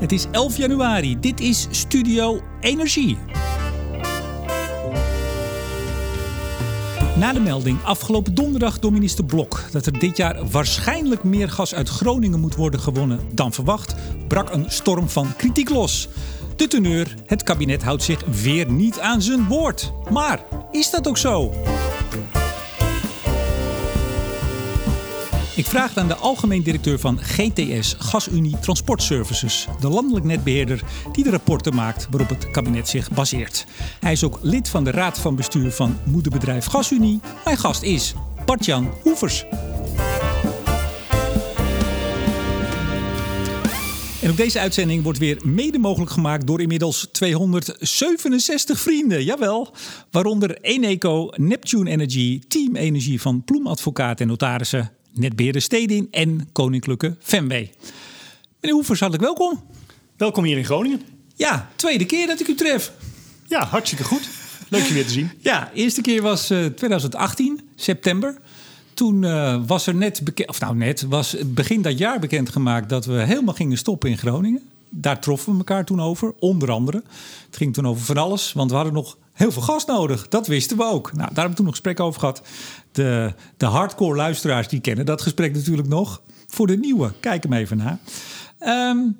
Het is 11 januari. Dit is Studio Energie. Na de melding afgelopen donderdag door minister Blok dat er dit jaar waarschijnlijk meer gas uit Groningen moet worden gewonnen dan verwacht, brak een storm van kritiek los. De teneur: het kabinet houdt zich weer niet aan zijn woord. Maar is dat ook zo? Ik vraag aan de algemeen directeur van GTS, GasUnie Transport Services, de landelijk netbeheerder die de rapporten maakt waarop het kabinet zich baseert. Hij is ook lid van de raad van bestuur van moederbedrijf GasUnie. Mijn gast is Bartjan Hoevers. En ook deze uitzending wordt weer mede mogelijk gemaakt door inmiddels 267 vrienden. Jawel, waaronder Eneco, Neptune Energy, Team Energie van Ploem Advocaat en Notarissen netbeheerder Stedin en Koninklijke Fenway. Meneer Hoevers, hartelijk welkom. Welkom hier in Groningen. Ja, tweede keer dat ik u tref. Ja, hartstikke goed. Leuk je weer te zien. Ja, eerste keer was uh, 2018, september. Toen uh, was er net bekend, of nou net, was begin dat jaar bekendgemaakt dat we helemaal gingen stoppen in Groningen. Daar troffen we elkaar toen over, onder andere. Het ging toen over van alles, want we hadden nog heel veel gas nodig. Dat wisten we ook. Nou, daar hebben we toen nog gesprek over gehad. De, de hardcore luisteraars die kennen dat gesprek natuurlijk nog. Voor de nieuwe, kijk hem even na. Um,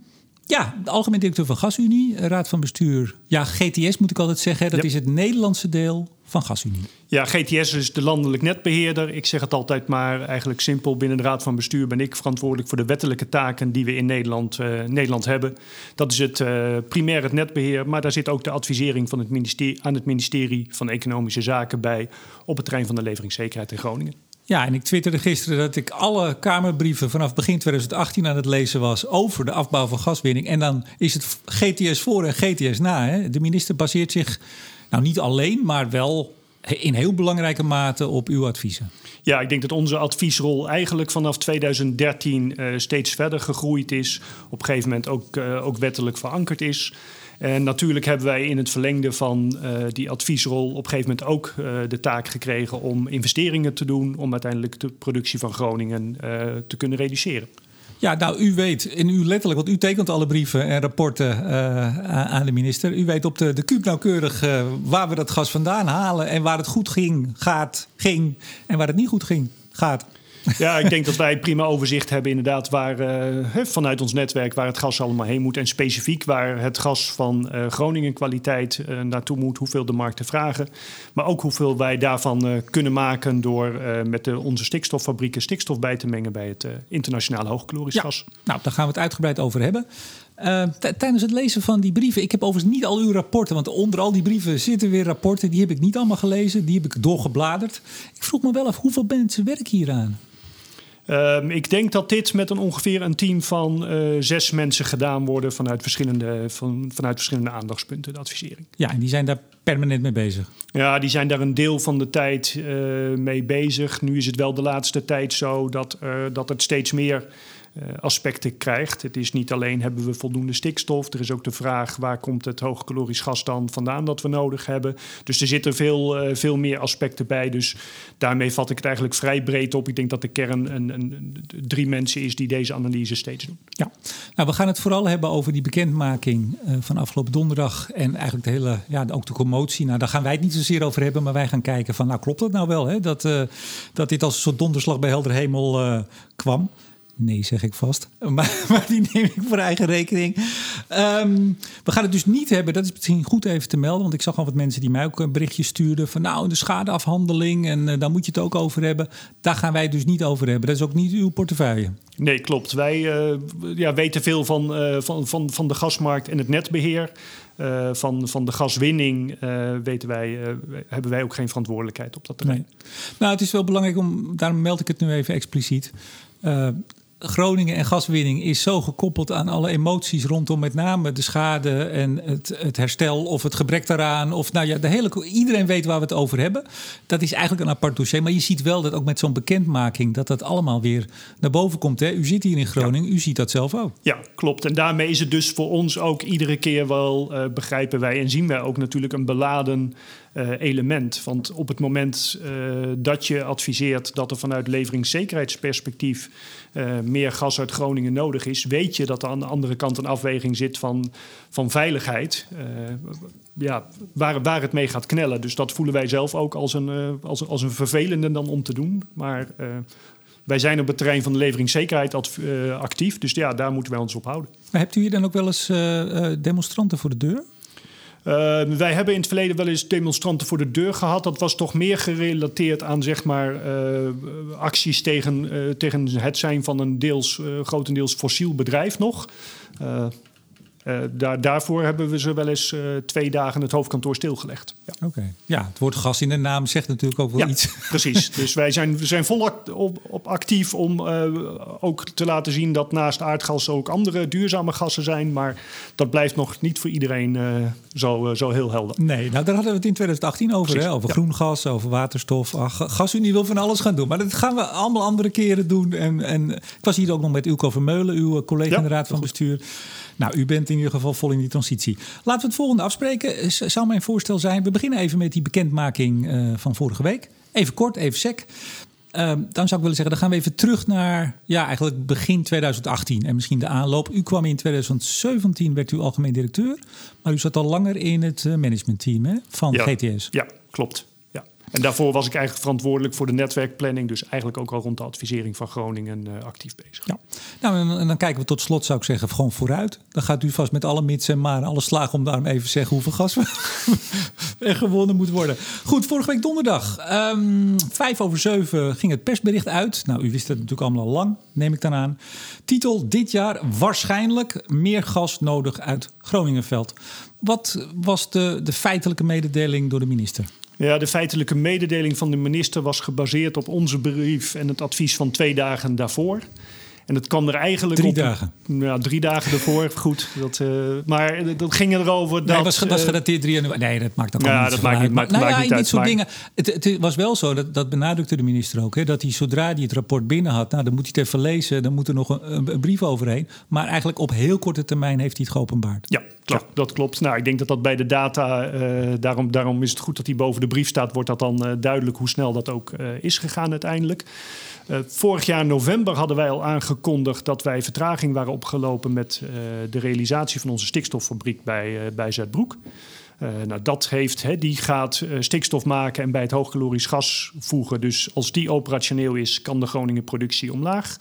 ja, de algemeen directeur van GasUnie, Raad van Bestuur. Ja, GTS moet ik altijd zeggen. Dat is het Nederlandse deel van GasUnie. Ja, GTS is de landelijk netbeheerder. Ik zeg het altijd maar eigenlijk simpel. Binnen de Raad van Bestuur ben ik verantwoordelijk voor de wettelijke taken die we in Nederland, uh, Nederland hebben. Dat is het uh, primair het netbeheer, maar daar zit ook de advisering van het ministerie, aan het ministerie van Economische Zaken bij op het terrein van de leveringszekerheid in Groningen. Ja, en ik twitterde gisteren dat ik alle Kamerbrieven vanaf begin 2018 aan het lezen was over de afbouw van gaswinning. En dan is het GTS voor en GTS na. Hè? De minister baseert zich nou niet alleen, maar wel in heel belangrijke mate op uw adviezen. Ja, ik denk dat onze adviesrol eigenlijk vanaf 2013 uh, steeds verder gegroeid is. Op een gegeven moment ook, uh, ook wettelijk verankerd is. En natuurlijk hebben wij in het verlengde van uh, die adviesrol op een gegeven moment ook uh, de taak gekregen om investeringen te doen om uiteindelijk de productie van Groningen uh, te kunnen reduceren. Ja, nou, u weet, in u letterlijk, want u tekent alle brieven en rapporten aan de minister. U weet op de, de kuub nauwkeurig waar we dat gas vandaan halen en waar het goed ging, gaat, ging en waar het niet goed ging, gaat. Ja, ik denk dat wij prima overzicht hebben inderdaad waar uh, vanuit ons netwerk waar het gas allemaal heen moet. En specifiek waar het gas van uh, Groningen kwaliteit uh, naartoe moet, hoeveel de markten vragen. Maar ook hoeveel wij daarvan kunnen maken door met de, onze stikstoffabrieken stikstof bij te mengen bij het internationale hoogkalorisch ja. gas. Nou, daar gaan we het uitgebreid over hebben. Uh, tijdens het lezen van die brieven, ik heb overigens niet al uw rapporten, want onder al die brieven zitten weer rapporten, die heb ik niet allemaal gelezen, die heb ik doorgebladerd. Ik vroeg me wel af, hoeveel mensen werken hieraan? Um, ik denk dat dit met een ongeveer een team van uh, zes mensen gedaan worden vanuit verschillende, van, vanuit verschillende aandachtspunten, de advisering. Ja, en die zijn daar permanent mee bezig? Ja, die zijn daar een deel van de tijd uh, mee bezig. Nu is het wel de laatste tijd zo dat, uh, dat het steeds meer aspecten krijgt. Het is niet alleen hebben we voldoende stikstof, er is ook de vraag waar komt het hoogkalorisch gas dan vandaan dat we nodig hebben. Dus er zitten veel, uh, veel meer aspecten bij. Dus daarmee vat ik het eigenlijk vrij breed op. Ik denk dat de kern een, een, drie mensen is die deze analyse steeds doen. Ja, nou we gaan het vooral hebben over die bekendmaking uh, van afgelopen donderdag en eigenlijk de hele, ja, ook de commotie. Nou, daar gaan wij het niet zozeer over hebben, maar wij gaan kijken van, nou klopt dat nou wel, hè? Dat, dat dit als een soort donderslag bij helder hemel kwam. Nee, zeg ik vast. Maar, maar, die neem ik voor eigen rekening. Um, we gaan het dus niet hebben, dat is misschien goed even te melden. Want ik zag al wat mensen die mij ook een berichtje stuurden. Van nou, de schadeafhandeling en uh, daar moet je het ook over hebben. Daar gaan wij het dus niet over hebben. Dat is ook niet uw portefeuille. Nee, klopt. Wij uh, ja, weten veel van, uh, van, van, van de gasmarkt en het netbeheer. Uh, van, van de gaswinning weten wij, hebben wij ook geen verantwoordelijkheid op dat terrein. Nee. Nou, het is wel belangrijk om, daarom meld ik het nu even expliciet. Groningen en gaswinning is zo gekoppeld aan alle emoties rondom met name de schade en het, het herstel of het gebrek daaraan. Of nou ja, de hele, iedereen weet waar we het over hebben. Dat is eigenlijk een apart dossier. Maar je ziet wel dat ook met zo'n bekendmaking dat dat allemaal weer naar boven komt. Hè? U zit hier in Groningen, ja. u ziet dat zelf ook. Ja, klopt. En daarmee is het dus voor ons ook iedere keer wel, uh, begrijpen wij en zien wij ook natuurlijk een beladen element. Want op het moment dat je adviseert dat er vanuit leveringszekerheidsperspectief meer gas uit Groningen nodig is, weet je dat er aan de andere kant een afweging zit van, van veiligheid. ja, waar, waar het mee gaat knellen. Dus dat voelen wij zelf ook als een, als, als een vervelende dan om te doen. Maar wij zijn op het terrein van de leveringszekerheid actief. Dus ja, daar moeten wij ons op houden. Maar hebt u hier dan ook wel eens demonstranten voor de deur? Uh, wij hebben in het verleden wel eens demonstranten voor de deur gehad. Dat was toch meer gerelateerd aan zeg maar, uh, acties tegen, uh, tegen het zijn van een deels, grotendeels fossiel bedrijf nog. Uh, daar, daarvoor hebben we ze wel eens uh, twee dagen het hoofdkantoor stilgelegd. Ja. Oké. Ja, het woord gas in de naam zegt natuurlijk ook wel ja, iets. Precies. Dus wij zijn, we zijn volop op, op actief om uh, ook te laten zien dat naast aardgas ook andere duurzame gassen zijn. Maar dat blijft nog niet voor iedereen zo, zo heel helder. Nee, nou daar hadden we het in 2018 over. Hè? Over ja. groen gas, over waterstof. Ach, GasUnie wil van alles gaan doen. Maar dat gaan we allemaal andere keren doen. En, en ik was hier ook nog met Ilko Vermeulen, uw collega in de Raad van. Bestuur. Nou, u bent in ieder geval vol in die transitie. Laten we het volgende afspreken. Zou mijn voorstel zijn, we beginnen even met die bekendmaking uh, van vorige week. Even kort, even sec. Uh, dan zou ik willen zeggen, dan gaan we even terug naar ja, eigenlijk begin 2018 en misschien de aanloop. U kwam in 2017, werd u algemeen directeur, maar u zat al langer in het uh, managementteam hè, van ja, GTS. Ja, klopt. En daarvoor was ik eigenlijk verantwoordelijk voor de netwerkplanning. Dus eigenlijk ook al rond de advisering van Groningen uh, actief bezig. Ja. Nou, en dan kijken we tot slot, zou ik zeggen, gewoon vooruit. Dan gaat u vast met alle mits en maar alle slagen om daarom even zeggen hoeveel gas er gewonnen moet worden. Goed, vorige week donderdag, um, vijf over zeven, ging het persbericht uit. Nou, u wist het natuurlijk allemaal al lang, neem ik dan aan. Titel dit jaar waarschijnlijk meer gas nodig uit Groningenveld. Wat was de, de feitelijke mededeling door de minister? Ja, de feitelijke mededeling van de minister was gebaseerd op onze brief en het advies van twee dagen daarvoor. En dat kwam er eigenlijk drie op. dagen. Ja, drie dagen ervoor. Goed. Dat, uh, maar dat ging erover. Dat, nee, was, was gedateerd 3 januari. Nee, dat maakt ook ja, niet dat maakt niet, maakt, nou, maakt ja, niet uit. Dit soort maar, dingen. Het, het, was wel zo, dat, dat benadrukte de minister ook. Hè, dat hij zodra hij het rapport binnen had, nou, dan moet hij het even lezen. Dan moet er nog een, een, brief overheen. Maar eigenlijk op heel korte termijn heeft hij het geopenbaard. Ja, ja. dat klopt. Nou, ik denk dat dat bij de data, uh, daarom, daarom is het goed dat hij boven de brief staat. Wordt dat dan uh, duidelijk hoe snel dat ook uh, is gegaan uiteindelijk. Vorig jaar november hadden wij al aangekondigd dat wij vertraging waren opgelopen met de realisatie van onze stikstoffabriek bij, bij Zuidbroek. Nou, dat heeft, he, die gaat stikstof maken en bij het hoogkalorisch gas voegen. Dus als die operationeel is, kan de Groningen productie omlaag.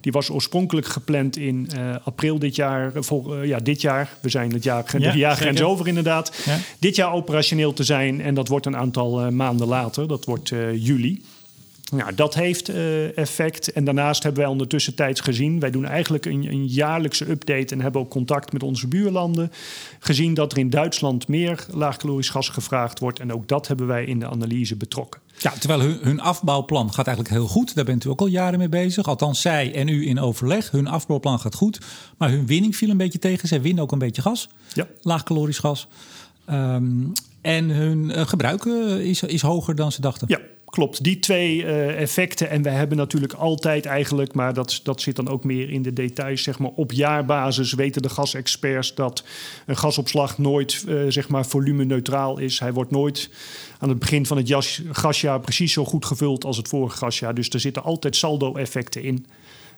Die was oorspronkelijk gepland in april dit jaar. Vol, ja, dit jaar. We zijn het jaar, Ja, de jaargrens zeker. over inderdaad. Ja. Dit jaar operationeel te zijn en dat wordt een aantal maanden later. Dat wordt juli. Nou, dat heeft uh, effect. En daarnaast hebben wij ondertussen tijds gezien... wij doen eigenlijk een, een, jaarlijkse update... en hebben ook contact met onze buurlanden... gezien dat er in Duitsland meer laagkalorisch gas gevraagd wordt. En ook dat hebben wij in de analyse betrokken. Ja, terwijl hun, hun, afbouwplan gaat eigenlijk heel goed. Daar bent u ook al jaren mee bezig. Althans, zij en u in overleg. Hun afbouwplan gaat goed. Maar hun winning viel een beetje tegen. Zij winnen ook een beetje gas. Ja. Laagkalorisch gas. Um, en hun uh, gebruik uh, is, is hoger dan ze dachten. Ja, klopt. Die twee uh, effecten. En we hebben natuurlijk altijd eigenlijk, maar dat, dat zit dan ook meer in de details, zeg maar op jaarbasis weten de gasexperts dat een gasopslag nooit uh, zeg maar volumeneutraal is. Hij wordt nooit aan het begin van het gasjaar precies zo goed gevuld als het vorige gasjaar. Dus er zitten altijd saldo-effecten in.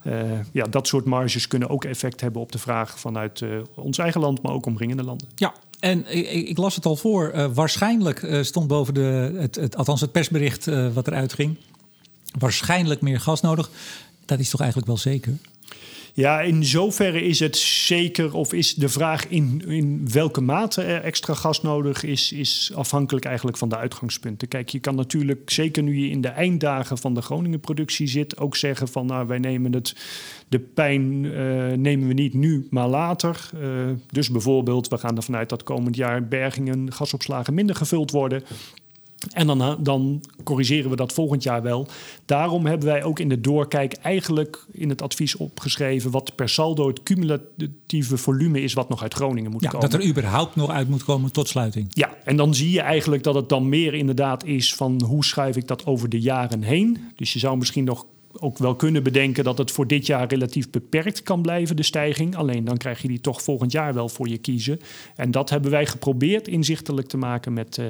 Uh, ja, dat soort marges kunnen ook effect hebben op de vraag vanuit uh, ons eigen land, maar ook omringende landen. Ja, en ik, ik las het al voor. Uh, waarschijnlijk stond boven de, het, het, althans het persbericht wat eruit ging. Waarschijnlijk meer gas nodig. Dat is toch eigenlijk wel zeker? Ja, in zoverre is het zeker, of is de vraag in, in welke mate er extra gas nodig is, is afhankelijk eigenlijk van de uitgangspunten. Kijk, je kan natuurlijk, zeker nu je in de einddagen van de Groningen-productie zit, ook zeggen van nou, wij nemen het, de pijn uh, nemen we niet nu, maar later. Uh, dus bijvoorbeeld, we gaan ervan uit dat komend jaar bergingen, gasopslagen minder gevuld worden. En dan, dan, corrigeren we dat volgend jaar wel. Daarom hebben wij ook in de doorkijk eigenlijk in het advies opgeschreven... wat per saldo het cumulatieve volume is wat nog uit Groningen moet ja, komen. Dat er überhaupt nog uit moet komen tot sluiting. Ja, en dan zie je eigenlijk dat het dan meer inderdaad is van... hoe schuif ik dat over de jaren heen. Dus je zou misschien nog ook wel kunnen bedenken dat het voor dit jaar relatief beperkt kan blijven, de stijging. Alleen dan krijg je die toch volgend jaar wel voor je kiezen. En dat hebben wij geprobeerd inzichtelijk te maken met, uh,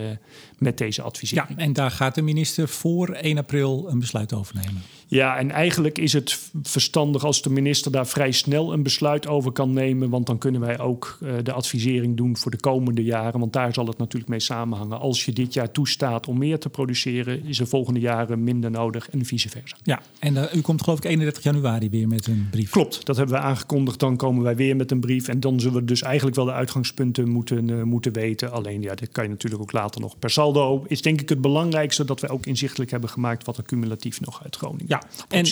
met deze advisering. Ja, en daar gaat de minister voor 1 april een besluit over nemen. Ja, en eigenlijk is het verstandig als de minister daar vrij snel een besluit over kan nemen. Want dan kunnen wij ook uh, de advisering doen voor de komende jaren. Want daar zal het natuurlijk mee samenhangen. Als je dit jaar toestaat om meer te produceren, is er volgende jaren minder nodig en vice versa. Ja, en uh, u komt geloof ik 31 januari weer met een brief. Klopt, dat hebben we aangekondigd. Dan komen wij weer met een brief. En dan zullen we dus eigenlijk wel de uitgangspunten moeten, uh, moeten weten. Alleen ja, dit kan je natuurlijk ook later nog. Per saldo is denk ik het belangrijkste dat we ook inzichtelijk hebben gemaakt wat er cumulatief nog uit Groningen. Ja, en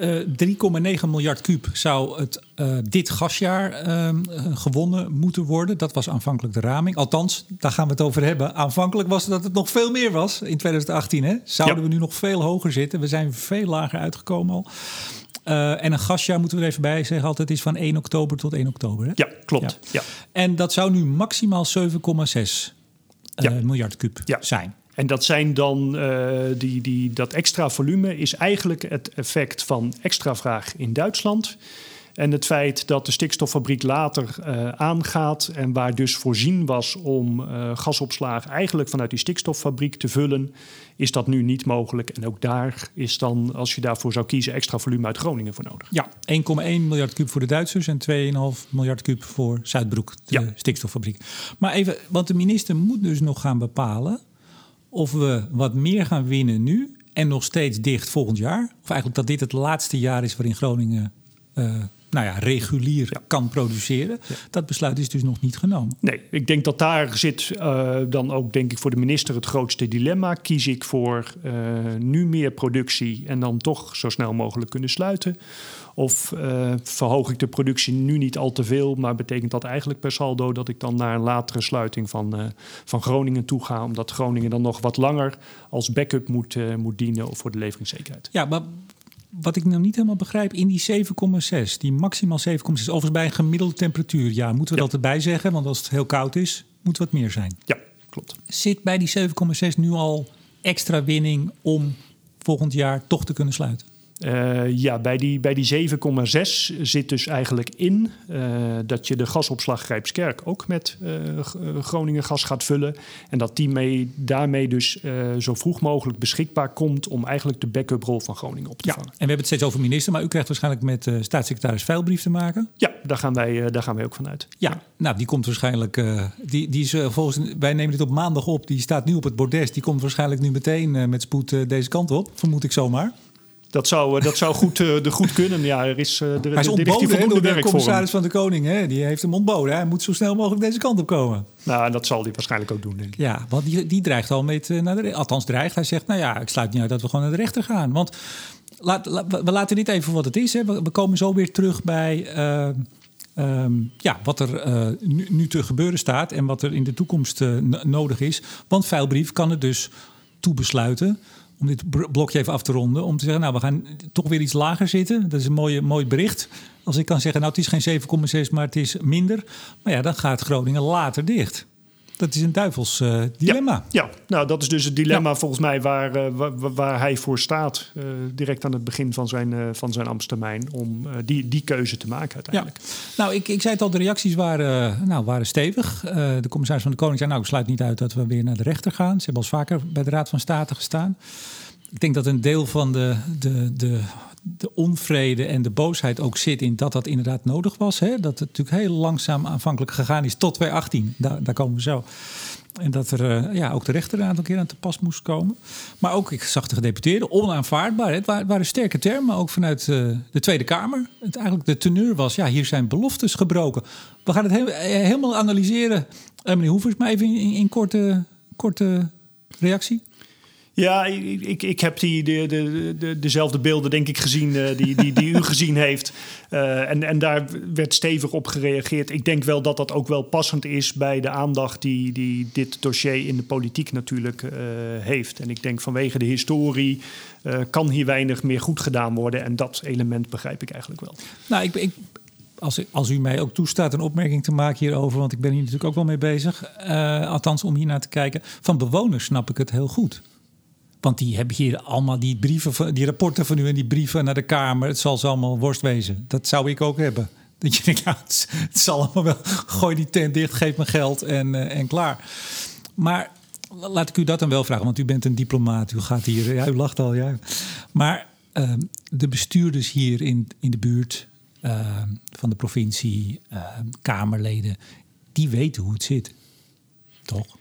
uh, 3,9 miljard kuub zou het uh, dit gasjaar uh, gewonnen moeten worden. Dat was aanvankelijk de raming. Althans, daar gaan we het over hebben. Aanvankelijk was het dat het nog veel meer was in 2018. Hè? Zouden ja. we nu nog veel hoger zitten? We zijn veel lager uitgekomen al. Uh, en een gasjaar moeten we er even bij zeggen altijd is van 1 oktober tot 1 oktober. Hè? Ja, klopt. Ja. Ja. En dat zou nu maximaal 7,6 ja. miljard kuub zijn. En dat zijn dan uh, die, die, dat extra volume is eigenlijk het effect van extra vraag in Duitsland. En het feit dat de stikstoffabriek later uh, aangaat en waar dus voorzien was om uh, gasopslagen eigenlijk vanuit die stikstoffabriek te vullen, is dat nu niet mogelijk. En ook daar is dan, als je daarvoor zou kiezen, extra volume uit Groningen voor nodig. Ja, 1,1 miljard kuub voor de Duitsers en 2,5 miljard kuub voor Zuidbroek, de ja. stikstoffabriek. Maar even, want de minister moet dus nog gaan bepalen of we wat meer gaan winnen nu en nog steeds dicht volgend jaar. Of eigenlijk dat dit het laatste jaar is waarin Groningen uh, nou ja, regulier ja. kan produceren. Ja. Dat besluit is dus nog niet genomen. Nee, ik denk dat daar zit uh, dan ook denk ik voor de minister het grootste dilemma. Kies ik voor uh, nu meer productie en dan toch zo snel mogelijk kunnen sluiten? Of uh, verhoog ik de productie nu niet al te veel, maar betekent dat eigenlijk per saldo dat ik dan naar een latere sluiting van, uh, van Groningen toe ga, omdat Groningen dan nog wat langer als backup moet, uh, moet dienen voor de leveringszekerheid? Ja, maar wat ik nou niet helemaal begrijp, in die 7,6, die maximaal 7,6, overigens bij een gemiddelde temperatuur, ja, moeten we ja. dat erbij zeggen, want als het heel koud is, moet wat meer zijn. Ja, klopt. Zit bij die 7,6 nu al extra winning om volgend jaar toch te kunnen sluiten? Uh, ja, bij die, bij die 7,6 zit dus eigenlijk in uh, dat je de gasopslag Grijpskerk ook met uh, Groningen gas gaat vullen. En dat die mee, daarmee dus zo vroeg mogelijk beschikbaar komt om eigenlijk de backup rol van Groningen op te ja, vangen. En we hebben het steeds over minister, maar u krijgt waarschijnlijk met staatssecretaris Veilbrief te maken. Ja, daar gaan wij, daar gaan wij ook vanuit. Ja, nou die komt waarschijnlijk, die, die is volgens, wij nemen dit op maandag op, die staat nu op het bordes. Die komt waarschijnlijk nu meteen met spoed deze kant op, vermoed ik zomaar. Dat zou, dat zou goed, uh, de goed kunnen. Ja, er is, uh, er, hij is ontboden he, door de commissaris van de Koning. Hè? Die heeft hem ontboden. Hij moet zo snel mogelijk deze kant op komen. Nou, dat zal hij waarschijnlijk ook doen, denk ik. Ja, want die, die dreigt al met naar de Althans, dreigt. Hij zegt, nou ja, ik sluit niet uit dat we gewoon naar de rechter gaan. Want laat, la, we laten dit even wat het is. Hè. We, we komen zo weer terug bij... Um, ja, wat er uh, nu, nu, te gebeuren staat en wat er in de toekomst uh, nodig is. Want Veilbrief kan het dus toebesluiten om dit blokje even af te ronden. Om te zeggen, nou, we gaan toch weer iets lager zitten. Dat is een mooie, mooi bericht. Als ik kan zeggen, nou, het is geen 7,6, maar het is minder. Maar ja, dan gaat Groningen later dicht. Dat is een duivels uh, dilemma. Ja, ja, nou dat is dus het dilemma ja. volgens mij waar, uh, waar, waar, hij voor staat. Uh, direct aan het begin van zijn, van zijn ambtstermijn. Om die, die keuze te maken uiteindelijk. Ja. Nou, ik, ik zei het al, de reacties waren, nou, waren stevig. de commissaris van de Koning zei, nou ik sluit niet uit dat we weer naar de rechter gaan. Ze hebben al vaker bij de Raad van State gestaan. Ik denk dat een deel van de, de, de, de onvrede en de boosheid ook zit in dat dat inderdaad nodig was. Hè? Dat het natuurlijk heel langzaam aanvankelijk gegaan is tot 2018. Daar, daar komen we zo. En dat er uh, ja, ook de rechter een aantal keer aan te pas moest komen. Maar ook, ik zag de gedeputeerden, onaanvaardbaar. Het waren, sterke termen, ook vanuit uh, de Tweede Kamer. Het, eigenlijk de teneur was, ja, hier zijn beloftes gebroken. We gaan het he helemaal analyseren. Uh, meneer Hoevers, maar even in, in korte, korte reactie. Ja, ik, ik heb die, de, de, de, dezelfde beelden denk ik gezien uh, die, die, die u gezien heeft. Uh, en, en daar werd stevig op gereageerd. Ik denk wel dat dat ook wel passend is bij de aandacht die, die dit dossier in de politiek natuurlijk uh, heeft. En ik denk vanwege de historie kan hier weinig meer goed gedaan worden. En dat element begrijp ik eigenlijk wel. Nou, ik, ik als, als, u mij ook toestaat een opmerking te maken hierover, want ik ben hier natuurlijk ook wel mee bezig. Althans, om hier naar te kijken. Van bewoners snap ik het heel goed. Want die hebben hier allemaal die brieven, die rapporten van u en die brieven naar de Kamer. Het zal ze allemaal worst wezen. Dat zou ik ook hebben. Dat je denkt, nou, het, zal allemaal wel. Gooi die tent dicht, geef me geld en, uh, en klaar. Maar laat ik u dat dan wel vragen, want u bent een diplomaat. U gaat hier, ja, u lacht al, ja. Maar uh, de bestuurders hier in, in de buurt uh, van de provincie, Kamerleden, die weten hoe het zit. Toch?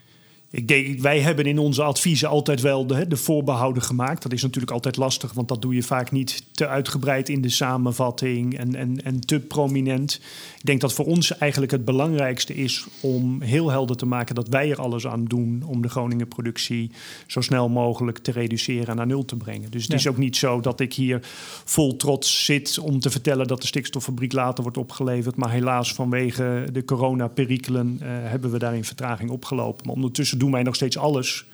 Ik denk, wij hebben in onze adviezen altijd wel de, de, voorbehouden gemaakt. Dat is natuurlijk altijd lastig, want dat doe je vaak niet te uitgebreid in de samenvatting en, en, en te prominent. Ik denk dat voor ons eigenlijk het belangrijkste is om heel helder te maken dat wij er alles aan doen om de Groningen productie zo snel mogelijk te reduceren en naar nul te brengen. Dus het ja. is ook niet zo dat ik hier vol trots zit om te vertellen dat de stikstoffabriek later wordt opgeleverd. Maar helaas vanwege de coronaperikelen uh, hebben we daarin vertraging opgelopen. Maar ondertussen doen wij nog steeds alles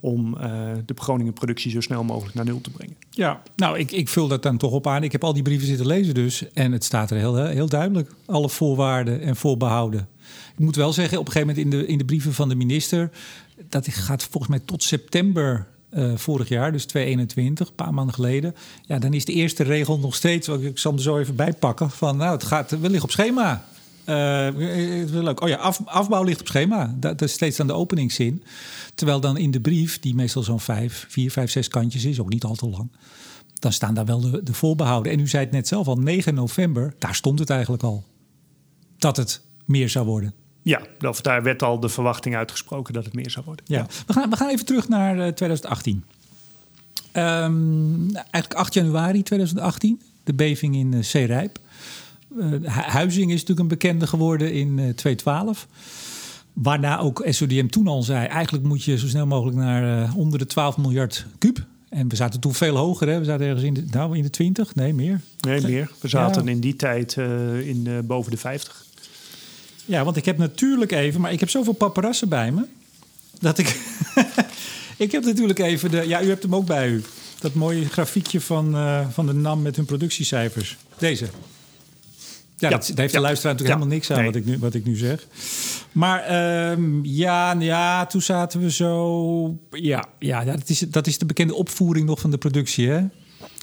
om uh, de Groningen productie zo snel mogelijk naar nul te brengen. Ja, nou, ik, ik vul dat dan toch op aan. Ik heb al die brieven zitten lezen dus. En het staat er heel, heel duidelijk. Alle voorwaarden en voorbehouden. Ik moet wel zeggen, op een gegeven moment in de, in de brieven van de minister... dat gaat volgens mij tot september uh, vorig jaar, dus 2021, een paar maanden geleden. Ja, dan is de eerste regel nog steeds... ik zal hem zo even bijpakken, van nou, het gaat, we liggen op schema. Uh, leuk. Oh ja, af, afbouw ligt op schema. Dat, dat is steeds aan de openingszin. Terwijl dan in de brief, die meestal zo'n vijf, vier, vijf, zes kantjes is, ook niet al te lang. Dan staan daar wel de, de voorbehouden. En u zei het net zelf al, 9 november, daar stond het eigenlijk al. Dat het meer zou worden. Ja, of daar werd al de verwachting uitgesproken dat het meer zou worden. Ja. We, gaan, we gaan even terug naar uh, 2018. Um, eigenlijk 8 januari 2018, de beving in Zeerijp. Uh, Huizing is natuurlijk een bekende geworden in uh, 2012. Waarna ook SODM toen al zei: eigenlijk moet je zo snel mogelijk naar uh, onder de 12 miljard kuub. En we zaten toen veel hoger, hè? We zaten ergens in de, nou, in de 20, nee, meer. Nee, meer. We zaten ja. in die tijd uh, in uh, boven de 50. Ja, want ik heb natuurlijk even, maar ik heb zoveel paparazzen bij me. Dat ik. ik heb natuurlijk even de. Ja, u hebt hem ook bij u. Dat mooie grafiekje van, uh, van de NAM met hun productiecijfers. Deze. Ja, ja, dat, daar heeft de luisteraar natuurlijk helemaal niks aan nee. wat, ik nu, wat ik nu zeg. Maar um, ja, ja, toen zaten we zo... Ja, ja dat, is, dat is de bekende opvoering nog van de productie, hè?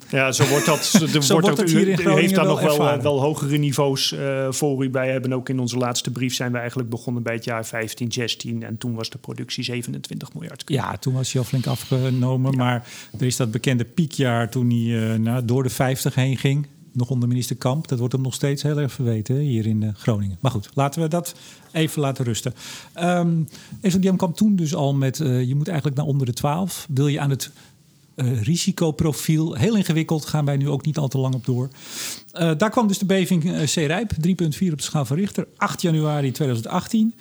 Ja, zo wordt dat. Er zo wordt, wordt ook, u, u heeft daar nog wel, wel hogere niveaus uh, voor u bij hebben. Ook in onze laatste brief zijn we eigenlijk begonnen bij het jaar 15, 16. En toen was de productie 27 miljard. Ja, toen was hij al flink afgenomen. Ja. Maar er is dat bekende piekjaar toen hij uh, nou, door de 50 heen ging nog onder minister Kamp. Dat wordt hem nog steeds heel erg verweten hier in uh, Groningen. Maar goed, laten we dat even laten rusten. Um, SODM kwam toen dus al met... Uh, je moet eigenlijk naar onder de 12. Wil je aan het uh, risicoprofiel... Heel ingewikkeld, gaan wij nu ook niet al te lang op door. daar kwam dus de beving uh, C-Rijp, 3,4 op de schaal van Richter. 8 januari 2018.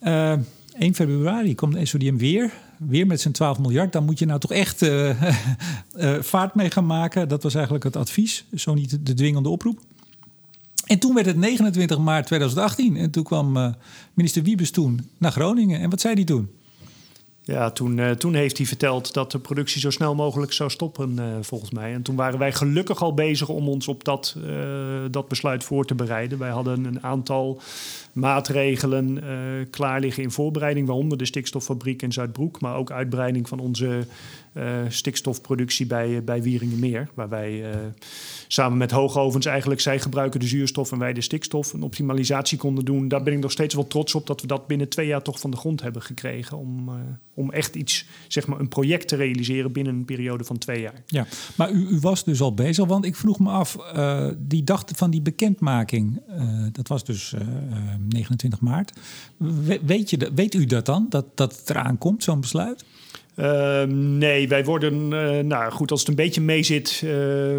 1 februari kwam de SODM weer. Weer met zijn 12 miljard. Dan moet je nou toch echt uh, uh, vaart mee gaan maken. Dat was eigenlijk het advies. Zo niet de dwingende oproep. En toen werd het 29 maart 2018. En toen kwam minister Wiebes toen naar Groningen. En wat zei hij toen? Ja, toen, uh, toen heeft hij verteld dat de productie zo snel mogelijk zou stoppen, uh, volgens mij. En toen waren wij gelukkig al bezig om ons op dat, uh, dat besluit voor te bereiden. Wij hadden een aantal maatregelen klaar liggen in voorbereiding, waaronder de stikstoffabriek in Zuidbroek, maar ook uitbreiding van onze stikstofproductie bij, bij Wieringenmeer. Waar wij samen met hoogovens eigenlijk, zij gebruiken de zuurstof en wij de stikstof, een optimalisatie konden doen. Daar ben ik nog steeds wel trots op dat we dat binnen twee jaar toch van de grond hebben gekregen om om echt iets, zeg maar, een project te realiseren binnen een periode van twee jaar. Ja, maar u, u was dus al bezig, want ik vroeg me af, die dag van die bekendmaking, dat was dus uh, 29 maart. We, weet, je, weet u dat dan, dat, dat het eraan komt, zo'n besluit? Uh, nee, wij worden, uh, nou goed, als het een beetje meezit, uh,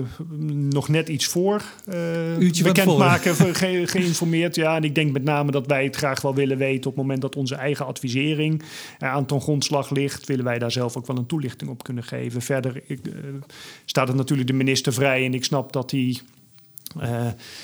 nog net iets voor uh, bekendmaken, ge geïnformeerd. Ja, en ik denk met name dat wij het graag wel willen weten op het moment dat onze eigen advisering aan ten grondslag ligt, willen wij daar zelf ook wel een toelichting op kunnen geven. Verder ik, staat het natuurlijk de minister vrij en ik snap dat hij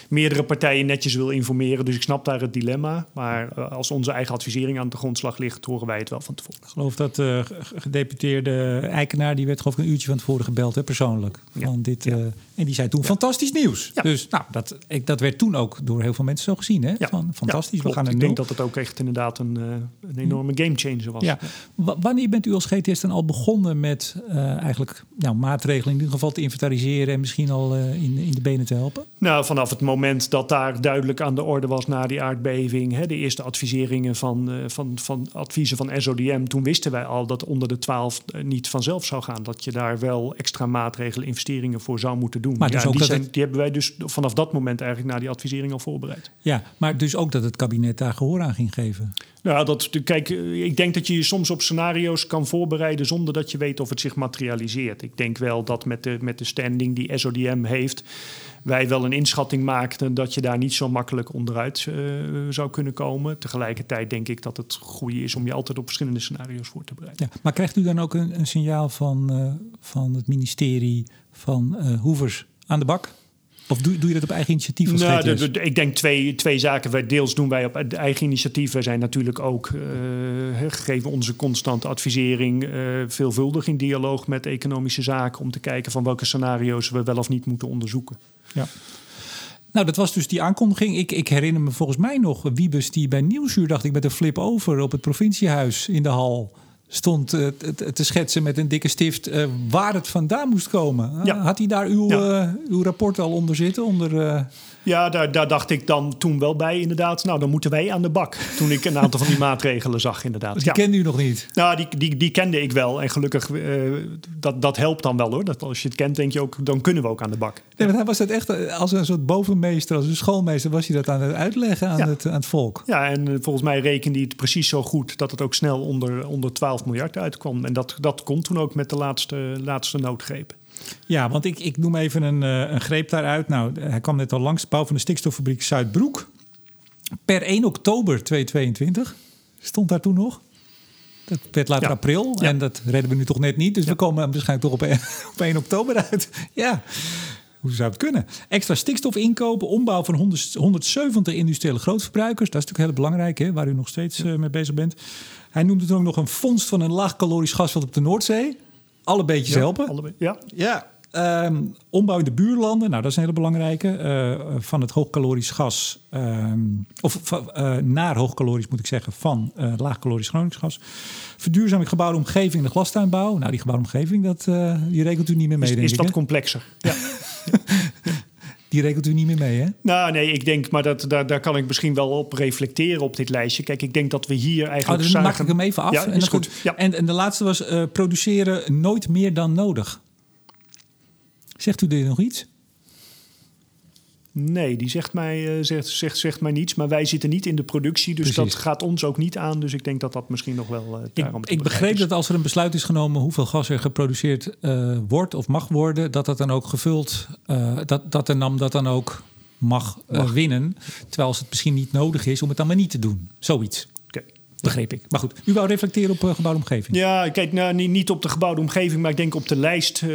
meerdere partijen netjes wil informeren. Dus ik snap daar het dilemma. Maar uh, als onze eigen advisering aan de grondslag ligt, horen wij het wel van tevoren. Ik geloof dat de uh, gedeputeerde Eikenaar, die werd geloof ik een uurtje van tevoren gebeld, hè, persoonlijk. Ja. Dit, Ja. en die zei toen fantastisch nieuws. Dus nou, dat, ik, dat werd toen ook door heel veel mensen zo gezien. Hè? Ja. Van, fantastisch, we gaan er Ik denk dat het ook echt inderdaad een, een enorme gamechanger was. Ja. Wanneer bent u als GTS dan al begonnen met uh, eigenlijk nou, maatregelen in ieder geval te inventariseren en misschien al uh, in, in de benen te helpen? Nou, vanaf het moment dat daar duidelijk aan de orde was na die aardbeving, hè, de eerste adviseringen van, uh, van, van adviezen van SODM, toen wisten wij al dat onder de 12 niet vanzelf zou gaan. Dat je daar wel extra maatregelen, investeringen voor zou moeten doen. Maar dus ja, ook die, dat zijn, het- die hebben wij dus vanaf dat moment eigenlijk na die advisering al voorbereid. Ja, maar dus ook dat het kabinet daar gehoor aan ging geven. Nou, dat, kijk, ik denk dat je je soms op scenario's kan voorbereiden zonder dat je weet of het zich materialiseert. Ik denk wel dat met de, met de standing die SODM heeft, wij wel een inschatting maakten dat je daar niet zo makkelijk onderuit uh, zou kunnen komen. Tegelijkertijd denk ik dat het goed is om je altijd op verschillende scenario's voor te bereiden. Ja, maar krijgt u dan ook een, een signaal van, uh, van het ministerie van uh, Hoevers aan de bak? Of doe, doe je dat op eigen initiatief? Als nou, de, de, ik denk twee, twee zaken. Wij deels doen wij op eigen initiatief. Wij zijn natuurlijk ook, uh, gegeven onze constante advisering, uh, veelvuldig in dialoog met economische zaken om te kijken van welke scenario's we wel of niet moeten onderzoeken. Ja. Nou, dat was dus die aankondiging. Ik, ik herinner me volgens mij nog Wiebes die bij Nieuwsuur, dacht ik, met een flip over op het provinciehuis in de hal stond uh, te schetsen met een dikke stift uh, waar het vandaan moest komen. Ja. Had hij daar uw, ja. uw rapport al onder zitten? Onder, ja, daar, daar, dacht ik dan toen wel bij inderdaad. Nou, dan moeten wij aan de bak. Toen ik een aantal van die maatregelen zag inderdaad. Die ja. kende u nog niet? Nou, die, die, die kende ik wel. En gelukkig, dat, dat helpt dan wel hoor. Dat als je het kent, denk je ook, dan kunnen we ook aan de bak. Nee, want hij was dat echt als een soort bovenmeester, als een schoolmeester, was hij dat aan het uitleggen aan, het, aan het volk. Ja, en eh, volgens mij rekende hij het precies zo goed dat het ook snel onder, onder 12 miljard uitkwam. En dat, dat kon toen ook met de laatste, laatste noodgreep. Ja, want ik, ik noem even een, uh, een greep daaruit. Nou, hij kwam net al langs. Bouw van de stikstoffabriek Zuidbroek. Per 1 oktober 2022 stond daar toen nog. Dat werd later Ja. april. Ja. En dat redden we nu toch net niet. Dus we komen waarschijnlijk toch op 1, op 1 oktober uit. Ja. Hoe zou het kunnen? Extra stikstof inkopen, ombouw van 100 170 industriële grootverbruikers. Dat is natuurlijk heel belangrijk, hè, waar u nog steeds uh, mee bezig bent. Hij noemde toen ook nog een vondst van een laagkalorisch gasveld op de Noordzee. Alle beetjes Ja, helpen. allebei. Ja, Ja, um, ombouw in de buurlanden. Nou, dat is een hele belangrijke. Uh, van het hoogkalorisch gas. Um, of uh, naar hoogkalorisch moet ik zeggen. Van uh, laagkalorisch Gronings gas. Verduurzaming gebouwde omgeving in de glastuinbouw. Nou, die gebouwde omgeving, dat, die rekent u niet meer mee, is, denk is ik. dat complexer? Ja. Die rekent u niet meer mee, hè? Nou, nee, ik denk, maar dat, daar, daar kan ik misschien wel op reflecteren op dit lijstje. Kijk, ik denk dat we hier Oh, eigenlijk. dan zagen... maak ik hem even af. Ja, en, is dan goed. Ja. en, en de laatste was produceren nooit meer dan nodig. Zegt u dit nog iets? Nee, die zegt mij, uh, zegt, zegt, zegt mij niets. Maar wij zitten niet in de productie, dus Precies. dat gaat ons ook niet aan. Dus ik denk dat dat misschien nog wel uh, daarom Ik, ik begreep dat als er een besluit is genomen hoeveel gas er geproduceerd uh, wordt of mag worden, dat dat dan ook gevuld, dat, dat de NAM dat dan ook mag, mag. winnen. Terwijl als het misschien niet nodig is om het dan maar niet te doen. Zoiets. Begreep ik. Maar goed, u wou reflecteren op uh, gebouwde omgeving. Ja, kijk, nou, niet, niet op de gebouwde omgeving, maar ik denk op de lijst uh,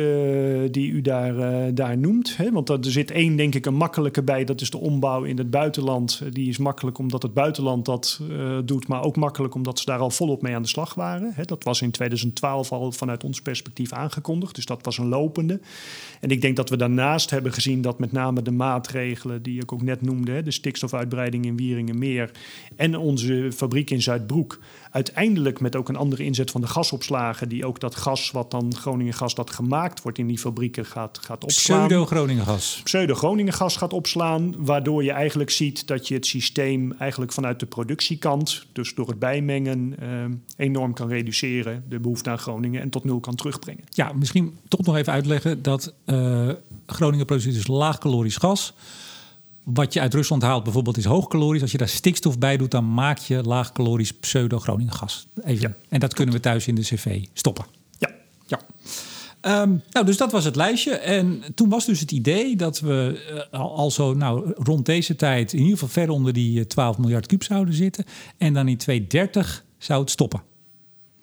die u daar, uh, daar noemt. Hè? Want er zit één, denk ik, een makkelijke bij. Dat is de ombouw in het buitenland. Die is makkelijk omdat het buitenland dat doet, maar ook makkelijk omdat ze daar al volop mee aan de slag waren. Hè? Dat was in 2012 al vanuit ons perspectief aangekondigd. Dus dat was een lopende. En ik denk dat we daarnaast hebben gezien dat met name de maatregelen die ik ook net noemde, de stikstofuitbreiding in Wieringenmeer en onze fabriek in Zuidbroek uiteindelijk met ook een andere inzet van de gasopslagen, die ook dat gas wat dan Groningen gas dat gemaakt wordt in die fabrieken gaat, gaat opslaan. Pseudo-Groningen gas. Pseudo-Groningen gas gaat opslaan, waardoor je eigenlijk ziet dat je het systeem eigenlijk vanuit de productiekant, dus door het bijmengen, eh, enorm kan reduceren, de behoefte aan Groningen, en tot nul kan terugbrengen. Ja, misschien toch nog even uitleggen dat uh, Groningen produceert dus laagkalorisch gas. Wat je uit Rusland haalt bijvoorbeeld is hoogkalorisch. Als je daar stikstof bij doet, dan maak je laagkalorisch pseudo-Groningen gas. Even. Ja, en dat kunnen we thuis in de cv stoppen. Ja. ja. Um, nou, dus dat was het lijstje. En toen was dus het idee dat we uh, al zo nou, rond deze tijd... in ieder geval ver onder die 12 miljard kuub zouden zitten. En dan in 2030 zou het stoppen.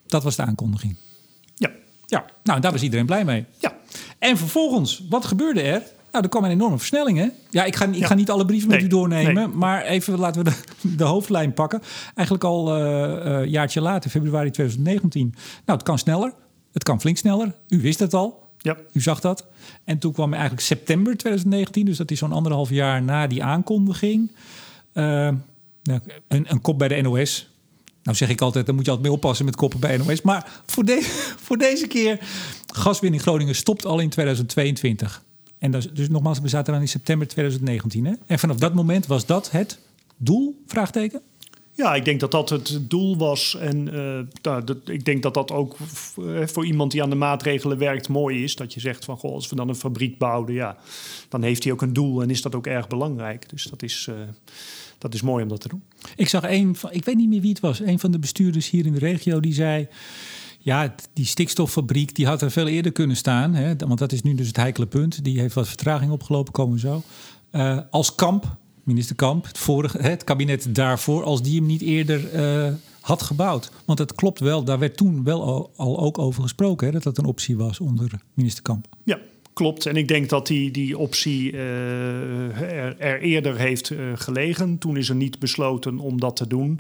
Dat was de aankondiging. Ja. Ja, nou, daar was iedereen blij mee. Ja. En vervolgens, wat gebeurde er? Nou, er kwam een enorme versnelling, hè? Ja, ik ga, ik Ja. ga niet alle brieven met u doornemen, nee. maar even laten we de, de hoofdlijn pakken. Eigenlijk al eh, eh, jaartje later, februari 2019. Nou, het kan sneller. Het kan flink sneller. U wist het al. Ja, U zag dat. En toen kwam eigenlijk september 2019, dus dat is zo'n anderhalf jaar na die aankondiging. eh, nou, een, een kop bij de NOS. Nou zeg ik altijd, daar moet je altijd mee oppassen met koppen bij NOS. Maar voor, de, voor deze keer, gaswinning Groningen stopt al in 2022. En is, dus nogmaals, we zaten dan in september 2019. Hè? En vanaf dat moment was dat het doel? Vraagteken? Ja, ik denk dat dat het doel was. En eh, nou, dat, ik denk dat dat ook eh, voor iemand die aan de maatregelen werkt mooi is. Dat je zegt van, goh, als we dan een fabriek bouwen, ja, dan heeft hij ook een doel en is dat ook erg belangrijk. Dus dat is, eh, dat is mooi om dat te doen. Ik zag een van, ik weet niet meer wie het was, een van de bestuurders hier in de regio die zei. Ja, die stikstoffabriek die had er veel eerder kunnen staan. Hè, want dat is nu dus het heikele punt. Die heeft wat vertraging opgelopen, komen zo. Eh, als Kamp, minister Kamp, het, vorige, het kabinet daarvoor, als die hem niet eerder eh, had gebouwd. Want het klopt wel, daar werd toen wel al, al ook over gesproken, hè, dat dat een optie was onder minister Kamp. Ja, klopt. En ik denk dat die, die optie eh, er, er eerder heeft eh, gelegen. Toen is er niet besloten om dat te doen.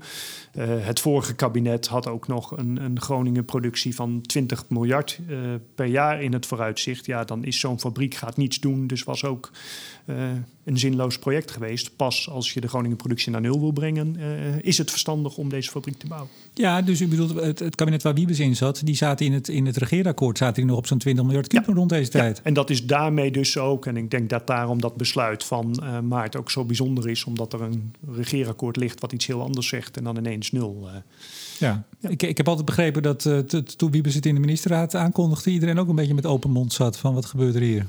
Eh, het vorige kabinet had ook nog een, een Groningen-productie van 20 miljard per jaar in het vooruitzicht. Ja, dan is zo'n fabriek gaat niets doen. Dus was ook eh, een zinloos project geweest. Pas als je de Groningen-productie naar nul wil brengen, eh, is het verstandig om deze fabriek te bouwen. Ja, dus u bedoelt, het, het kabinet waar Wiebes in zat, die zaten in het, in het regeerakkoord, zaten die nog op zo'n 20 miljard Ja. rond deze tijd. Ja, en dat is daarmee dus ook, en ik denk dat daarom dat besluit van eh, maart ook zo bijzonder is, omdat er een regeerakkoord ligt wat iets heel anders zegt en dan ineens nul. Ja, Ja. Ik, ik heb altijd begrepen dat toen Wiebes het in de ministerraad aankondigde, iedereen ook een beetje met open mond zat van wat gebeurt er hier.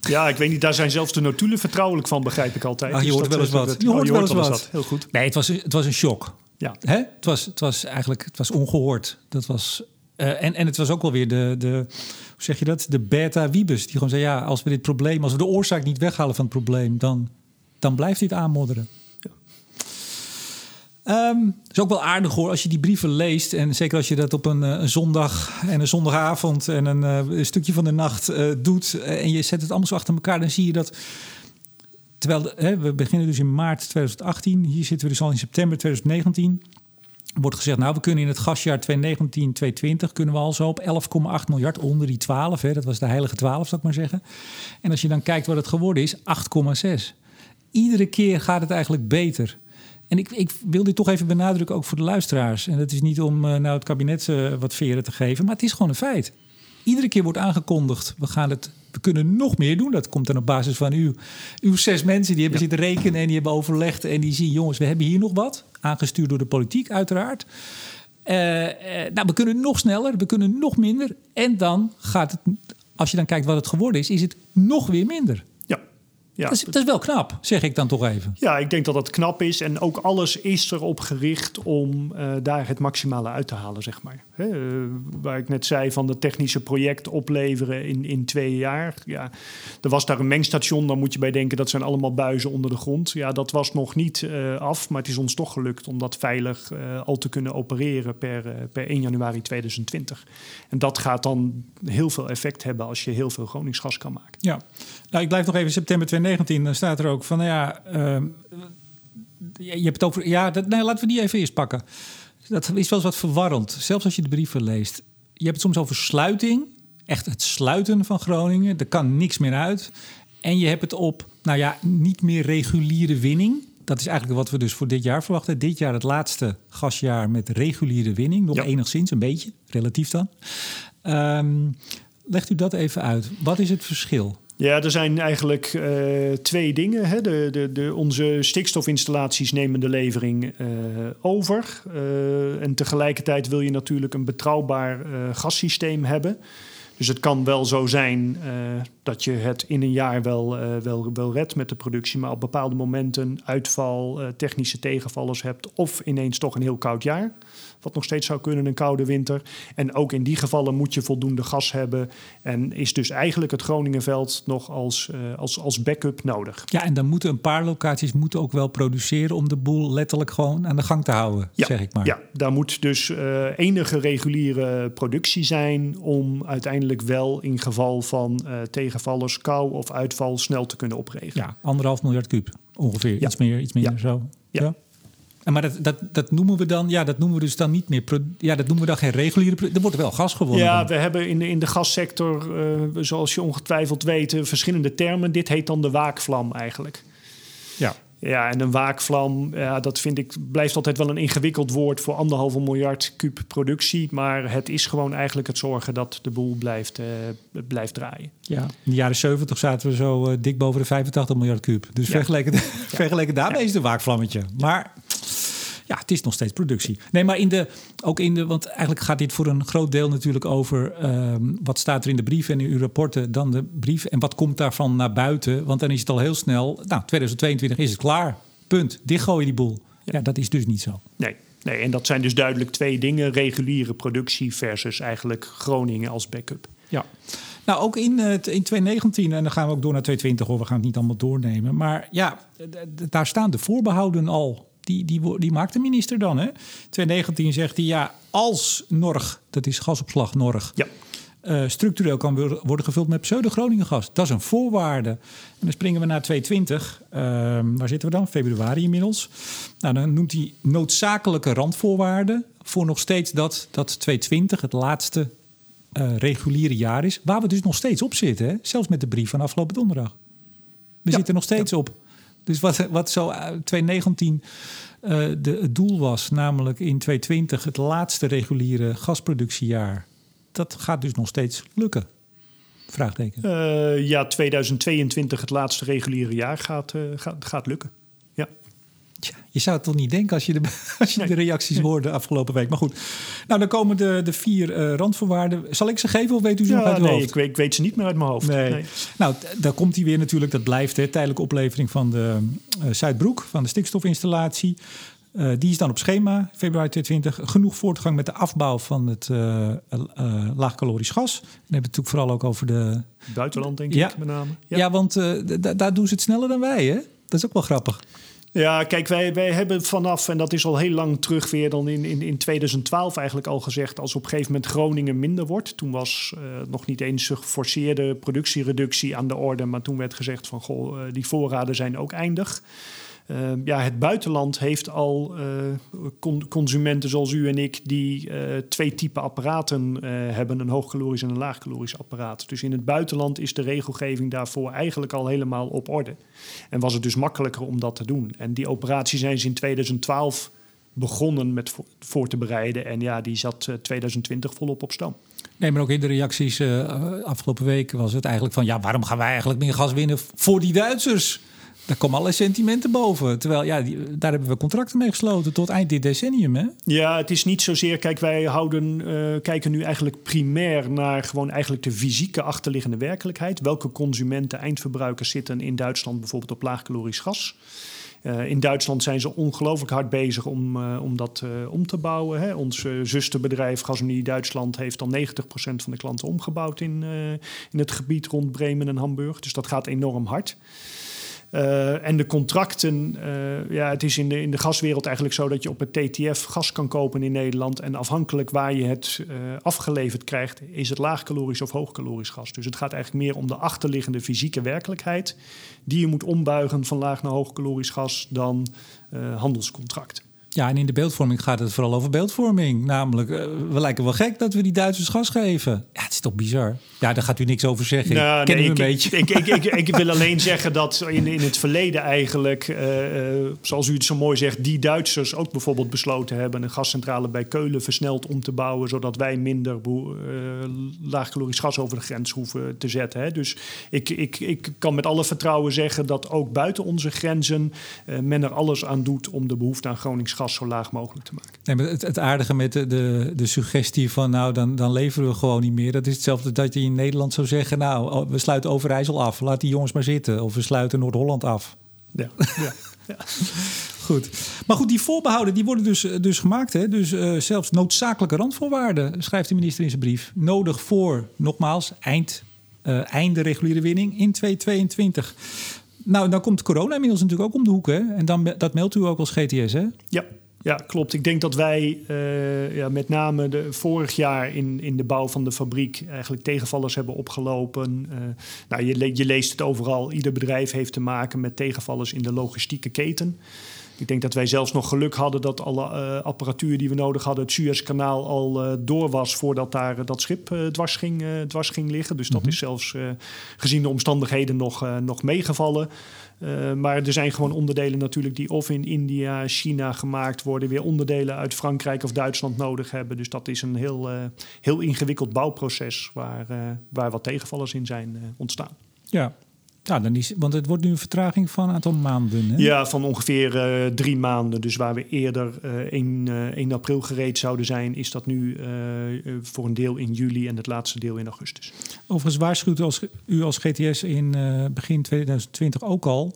Ja, ik weet niet, daar zijn zelfs de notulen vertrouwelijk van, begrijp ik altijd. Ah, je hoort wel eens wat. dat- Je oh, hoort wel eens wat. Heel goed. Nee, het was, het was een shock. Ja. Hè? Het, was, het was eigenlijk het was ongehoord. Dat was, eh, en, en het was ook wel weer de, de, hoe zeg je dat? De beta Wiebes. Die gewoon zei, ja, als we dit probleem, als we de oorzaak niet weghalen van het probleem, dan, dan blijft dit aanmodderen. Ehm, Het is ook wel aardig hoor, als je die brieven leest. En zeker als je dat op een, eh, zondag en een zondagavond en een, eh, stukje van de nacht eh, doet. en je zet het allemaal zo achter elkaar, dan zie je dat. Terwijl hè, we beginnen dus in maart 2018. Hier zitten we dus al in september 2019. Wordt gezegd, nou, we kunnen in het gasjaar 2019, 2020 kunnen we al zo op 11,8 miljard onder die 12. Hè, dat was de heilige 12, zou ik maar zeggen. En als je dan kijkt wat het geworden is, 8,6. Iedere keer gaat het eigenlijk beter. En ik, ik wil dit toch even benadrukken, ook voor de luisteraars. En dat is niet om eh, nou het kabinet eh, wat veren te geven, maar het is gewoon een feit. Iedere keer wordt aangekondigd, we, gaan het, we kunnen nog meer doen. Dat komt dan op basis van uw, uw zes mensen die hebben Ja. zitten rekenen en die hebben overlegd. En die zien, jongens, we hebben hier nog wat. Aangestuurd door de politiek uiteraard. Eh, nou, we kunnen nog sneller, we kunnen nog minder. En dan gaat het, als je dan kijkt wat het geworden is, is het nog weer minder. Ja. Dat, is, dat is wel knap, zeg ik dan toch even. Ja, ik denk dat dat knap is. En ook alles is erop gericht om eh, daar het maximale uit te halen, zeg maar. Hè, eh, waar ik net zei van het technische project opleveren in, in twee jaar. Ja, er was daar een mengstation, dan moet je bij denken... dat zijn allemaal buizen onder de grond. Ja, dat was nog niet eh, af, maar het is ons toch gelukt... om dat veilig al te kunnen opereren per, per 1 januari 2020. En dat gaat dan heel veel effect hebben... als je heel veel Groningsgas kan maken. Ja, nou, ik blijf nog even september 2019. Dan staat er ook van, nou ja, ehm, je hebt het over. Ja, dat, nee, laten we die even eerst pakken. Dat is wel eens wat verwarrend. Zelfs als je de brieven leest. Je hebt het soms over sluiting. Echt het sluiten van Groningen. Er kan niks meer uit. En je hebt het op, nou ja, niet meer reguliere winning. Dat is eigenlijk wat we dus voor dit jaar verwachten. Dit jaar het laatste gasjaar met reguliere winning. Nog Ja. enigszins, een beetje, relatief dan. Ehm, legt u dat even uit. Wat is het verschil? Ja, er zijn eigenlijk eh, twee dingen. Hè. De, de, de, onze stikstofinstallaties nemen de levering eh, over. Eh, en tegelijkertijd wil je natuurlijk een betrouwbaar gassysteem hebben. Dus het kan wel zo zijn dat je het in een jaar wel, wel, wel redt met de productie, maar op bepaalde momenten uitval, technische tegenvallers hebt of ineens toch een heel koud jaar. Wat nog steeds zou kunnen, een koude winter. En ook in die gevallen moet je voldoende gas hebben. En is dus eigenlijk het Groningenveld nog als, eh, als, als backup nodig. Ja, en dan moeten een paar locaties moeten ook wel produceren om de boel letterlijk gewoon aan de gang te houden, zeg ik maar. Ja, daar moet dus eh, enige reguliere productie zijn om uiteindelijk wel in geval van uh, tegenvallers, kou of uitval snel te kunnen opregelen. Ja, anderhalf miljard kuub ongeveer. Iets meer, iets meer zo. ja. Maar dat, dat, dat noemen we dan, ja, dat noemen we dus dan niet meer. Ja, dat noemen we dan geen reguliere. Er wordt wel gas gewonnen. Ja, we hebben in de, in de gassector, uh, zoals je ongetwijfeld weet, verschillende termen. Dit heet dan de waakvlam eigenlijk. Ja. Ja, en een waakvlam, ja, dat vind ik, blijft altijd wel een ingewikkeld woord voor anderhalve miljard kuub productie. Maar het is gewoon eigenlijk het zorgen dat de boel blijft, uh, blijft draaien. Ja, in de jaren 70 zaten we zo uh, dik boven de 85 miljard kuub. Dus ja. vergeleken, ja. vergeleken daarmee is het een waakvlammetje. Maar ja, het is nog steeds productie. Nee, maar in de, ook in de, want eigenlijk gaat dit voor een groot deel natuurlijk over um, wat staat er in de brief en in uw rapporten, dan de brief en wat komt daarvan naar buiten. Want dan is het al heel snel, nou, 2022 is het klaar. Punt. Dichtgooien die boel. Ja. ja, dat is dus niet zo. Nee. Nee, en dat zijn dus duidelijk twee dingen: reguliere productie versus eigenlijk Groningen als backup. Ja. Nou, ook in, in 2019, en dan gaan we ook door naar 2020 hoor, we gaan het niet allemaal doornemen. Maar ja, daar staan de voorbehouden al die, die, die maakt de minister dan. Hè? 2019 zegt hij ja, als Norg, dat is gasopslag Norg, ja. Uh, structureel kan worden gevuld met pseudo-Groningen gas. Dat is een voorwaarde. En dan springen we naar 2020. Uh, waar zitten we dan? Februari inmiddels. Nou, dan noemt hij noodzakelijke randvoorwaarden voor nog steeds dat, dat 2020 het laatste uh, reguliere jaar is. Waar we dus nog steeds op zitten. Hè? Zelfs met de brief van afgelopen donderdag. We zitten nog steeds ja. op. Dus wat, wat zo 2019 uh, de, het doel was, namelijk in 2020 het laatste reguliere gasproductiejaar, dat gaat dus nog steeds lukken. Vraagteken. Uh, ja, 2022 het laatste reguliere jaar gaat, gaat, gaat lukken. Tja, je zou het toch niet denken als je de, als je nee. de reacties hoorde afgelopen week. Maar goed, nou dan komen de, de vier uh, randvoorwaarden. Zal ik ze geven of weet u ze ja, nog uit uw nee, hoofd? Ik weet, ik weet ze niet meer uit mijn hoofd. Nee. nee. Nou, daar komt hij weer natuurlijk. Dat blijft hè, tijdelijke oplevering van de uh, Zuidbroek, van de stikstofinstallatie. Uh, die is dan op schema, februari 2020. Genoeg voortgang met de afbouw van het uh, uh, laagkalorisch gas. Dan hebben we het natuurlijk vooral ook over de... Buitenland, denk ja. ik, met name. Ja, ja want daar doen ze het sneller dan wij, hè? Dat is ook wel grappig. Ja, kijk, wij, wij hebben vanaf, en dat is al heel lang terug weer dan in, in, in 2012 eigenlijk al gezegd, als op een gegeven moment Groningen minder wordt. Toen was uh, nog niet eens een geforceerde productiereductie aan de orde, maar toen werd gezegd van, goh, uh, die voorraden zijn ook eindig. Uh, ja, het buitenland heeft al con consumenten zoals u en ik die twee typen apparaten hebben, een hoogkalorisch en een laagkalorisch apparaat. Dus in het buitenland is de regelgeving daarvoor eigenlijk al helemaal op orde. En was het dus makkelijker om dat te doen. En die operatie zijn ze in 2012 begonnen met voor, te bereiden. En ja, die zat 2020 volop op stam. Nee, maar ook in de reacties afgelopen week was het eigenlijk van... ja, waarom gaan wij eigenlijk meer gas winnen voor die Duitsers? Daar komen alle sentimenten boven. Terwijl, ja, daar hebben we contracten mee gesloten tot eind dit decennium, hè? Ja, het is niet zozeer... Kijk, wij houden, uh, kijken nu eigenlijk primair naar gewoon eigenlijk de fysieke achterliggende werkelijkheid. Welke consumenten, eindverbruikers zitten in Duitsland bijvoorbeeld op laagkalorisch gas? Uh, in Duitsland zijn ze ongelooflijk hard bezig om, uh, om dat om te bouwen. Hè. Ons zusterbedrijf Gasunie Duitsland heeft al 90% van de klanten omgebouwd in, in het gebied rond Bremen en Hamburg. Dus dat gaat enorm hard. Uh, en de contracten, uh, ja, het is in de, in de gaswereld eigenlijk zo dat je op het TTF gas kan kopen in Nederland. En afhankelijk waar je het uh, afgeleverd krijgt, is het laagkalorisch of hoogkalorisch gas. Dus het gaat eigenlijk meer om de achterliggende fysieke werkelijkheid, die je moet ombuigen van laag naar hoogkalorisch gas dan handelscontract. Ja, en in de beeldvorming gaat het vooral over beeldvorming. Namelijk, uh, we lijken wel gek dat we die Duitsers gas geven. Ja, het is toch bizar? Ja, daar gaat u niks over zeggen. Nou, Ken nee, u een ik, beetje. Ik, ik, ik, ik, wil alleen zeggen dat in, in het verleden eigenlijk, uh, uh, zoals u het zo mooi zegt, die Duitsers ook bijvoorbeeld besloten hebben een gascentrale bij Keulen versneld om te bouwen, zodat wij minder laagkalorisch gas over de grens hoeven te zetten. Hè. Dus ik, ik, ik kan met alle vertrouwen zeggen dat ook buiten onze grenzen men er alles aan doet om de behoefte aan Gronings gas zo laag mogelijk te maken. Nee, maar het, het aardige met de, de, de, suggestie van nou, dan, dan leveren we gewoon niet meer. Dat is hetzelfde dat je in Nederland zou zeggen, nou, we sluiten Overijssel af. Laat die jongens maar zitten. Of we sluiten Noord-Holland af. Ja, ja, ja. Goed. Maar goed, die voorbehouden die worden dus, dus gemaakt. Hè? Dus uh, zelfs noodzakelijke randvoorwaarden, schrijft de minister in zijn brief. Nodig voor, nogmaals, eind, uh, einde reguliere winning in 2022. Nou, dan komt corona inmiddels natuurlijk ook om de hoek. Hè? En dan, dat meldt u ook als GTS, hè? Ja. Ja, klopt. Ik denk dat wij uh, ja, met name de, vorig jaar in, in de bouw van de fabriek eigenlijk tegenvallers hebben opgelopen. Uh, nou, je, je, leest het overal. Ieder bedrijf heeft te maken met tegenvallers in de logistieke keten. Ik denk dat wij zelfs nog geluk hadden dat alle uh, apparatuur die we nodig hadden, het Suezkanaal al door was voordat daar dat schip dwars, ging, dwars ging liggen. Dus dat mhm. is zelfs gezien de omstandigheden nog, nog meegevallen. Uh, maar er zijn gewoon onderdelen natuurlijk die of in India, China gemaakt worden, weer onderdelen uit Frankrijk of Duitsland nodig hebben. Dus dat is een heel, uh, heel ingewikkeld bouwproces waar, uh, waar wat tegenvallers in zijn ontstaan. Ja, ja, dan is, want het wordt nu een vertraging van een aantal maanden. Hè? Ja, van ongeveer uh, drie maanden. Dus waar we eerder uh, 1, uh, 1 april gereed zouden zijn, is dat nu voor een deel in juli en het laatste deel in augustus. Overigens waarschuwt u als, u als GTS in begin 2020 ook al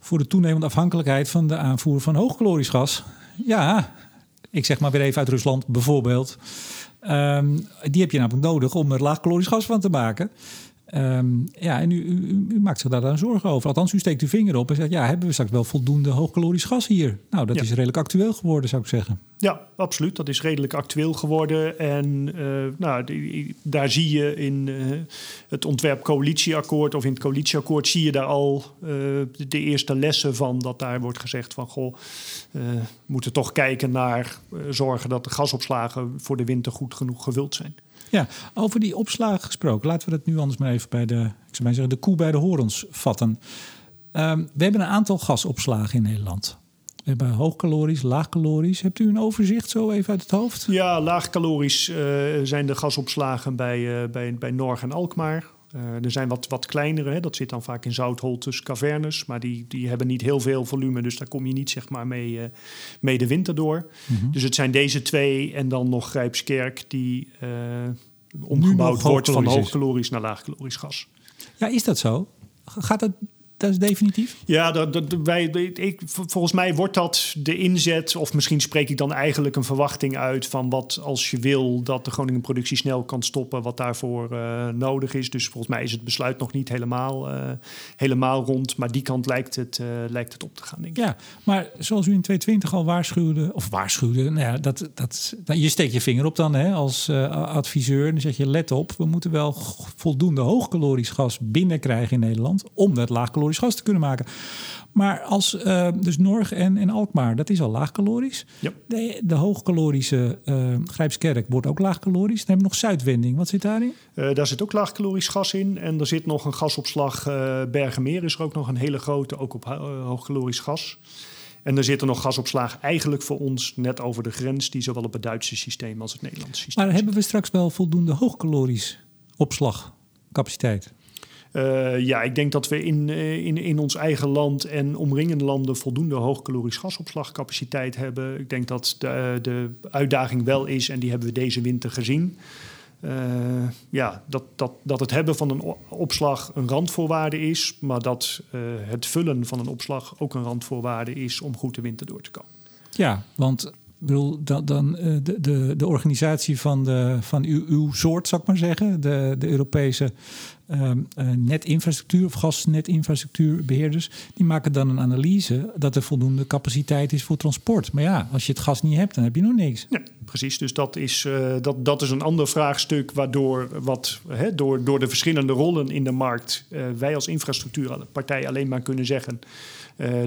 voor de toenemende afhankelijkheid van de aanvoer van hoogkalorisch gas. Ja, ik zeg maar weer even uit Rusland bijvoorbeeld. Um, die heb je namelijk nodig om er laagkalorisch gas van te maken. Um, ja, en u, u, u, maakt zich daar dan zorgen over. Althans, u steekt uw vinger op en zegt: Ja, hebben we straks wel voldoende hoogkalorisch gas hier? Nou, dat is redelijk actueel geworden, zou ik zeggen. Ja, absoluut. Dat is redelijk actueel geworden. En uh, nou, die, daar zie je in uh, het ontwerp coalitieakkoord of in het coalitieakkoord zie je daar al uh, de eerste lessen van. Dat daar wordt gezegd van goh, we moeten toch kijken naar zorgen dat de gasopslagen voor de winter goed genoeg gevuld zijn. Ja, over die opslagen gesproken. Laten we dat nu anders maar even bij de, ik zou maar zeggen, de koe bij de horens vatten. Um, we hebben een aantal gasopslagen in Nederland. We hebben hoogkalorisch, laagkalorisch. Hebt u een overzicht zo even uit het hoofd? Ja, laagkalorisch uh, zijn de gasopslagen bij, uh, bij, bij Norg en Alkmaar. Uh, er zijn wat, wat kleinere, hè. dat zit dan vaak in Zoutholtes, cavernes. Maar die, die hebben niet heel veel volume, dus daar kom je niet zeg maar, mee, uh, mee de winter door. Mm -hmm. Dus het zijn deze twee en dan nog Grijpskerk die uh, omgebouwd wordt van hoogkalorisch naar laagkalorisch gas. Ja, is dat zo? Gaat dat dat is definitief? Ja, dat, dat, wij, ik, volgens mij wordt dat de inzet, of misschien spreek ik dan eigenlijk een verwachting uit van wat als je wil dat de Groningen productie snel kan stoppen, wat daarvoor uh, nodig is. Dus volgens mij is het besluit nog niet helemaal, uh, helemaal rond, maar die kant lijkt het, uh, lijkt het op te gaan. Denk ik. Ja, maar zoals u in 2020 al waarschuwde, of waarschuwde, nou ja, dat, dat, je steekt je vinger op dan hè, als adviseur en dan zeg je let op, we moeten wel voldoende hoogkalorisch gas binnenkrijgen in Nederland om dat gas te kunnen maken. Maar als uh, dus Norg en, en Alkmaar, dat is al laagkalorisch. Yep. De, de hoogkalorische uh, Grijpskerk wordt ook laagkalorisch. Dan hebben we nog Zuidwending. Wat zit daarin? Uh, daar zit ook laagkalorisch gas in. En er zit nog een gasopslag Bergenmeer. Is er ook nog een hele grote, ook op hoogkalorisch gas. En er zit er nog gasopslag eigenlijk voor ons net over de grens... die zowel op het Duitse systeem als het Nederlandse systeem Maar hebben we straks wel voldoende hoogkalorisch opslagcapaciteit? Uh, ja, ik denk dat we in, uh, in, in ons eigen land en omringende landen voldoende hoogkalorisch gasopslagcapaciteit hebben. Ik denk dat de, de uitdaging wel is, en die hebben we deze winter gezien. Ja, dat, dat, dat het hebben van een opslag een randvoorwaarde is, maar dat het vullen van een opslag ook een randvoorwaarde is om goed de winter door te komen. Ja, want bedoel, dan, dan de, de, de organisatie van, de, van uw, uw soort, zou ik maar zeggen, de, de Europese um, netinfrastructuur of gasnetinfrastructuurbeheerders, die maken dan een analyse dat er voldoende capaciteit is voor transport. Maar ja, als je het gas niet hebt, dan heb je nog niks. Ja, precies. Dus dat is, uh, dat, dat is een ander vraagstuk waardoor wat, hè, door, door de verschillende rollen in de markt wij als infrastructuurpartij alleen maar kunnen zeggen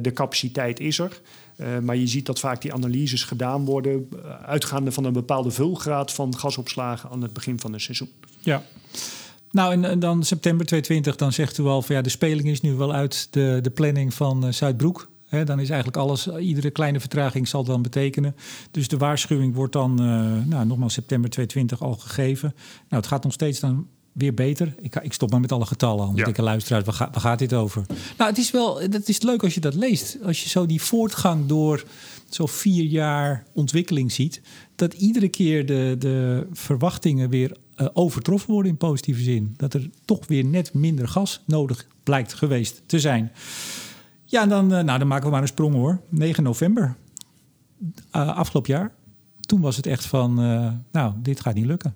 de capaciteit is er. Uh, maar je ziet dat vaak die analyses gedaan worden, uitgaande van een bepaalde vulgraad van gasopslagen aan het begin van een seizoen. Ja. Nou, en, dan september 2020, dan zegt u al van ja, de speling is nu wel uit de, de planning van uh, Zuidbroek. Dan is eigenlijk alles, iedere kleine vertraging zal dan betekenen. Dus de waarschuwing wordt dan, nou, nogmaals, september 2020 al gegeven. Nou, het gaat nog steeds dan weer beter. Ik, ik stop maar met alle getallen, anders ja. ik luisteraars, waar, ga, waar gaat dit over? Nou, het is wel, het is leuk als je dat leest. Als je zo die voortgang door zo'n vier jaar ontwikkeling ziet, dat iedere keer de, de verwachtingen weer uh, overtroffen worden in positieve zin. Dat er toch weer net minder gas nodig blijkt geweest te zijn. Ja, dan, uh, nou, dan maken we maar een sprong hoor. 9 november, uh, afgelopen jaar. Toen was het echt van, nou, dit gaat niet lukken.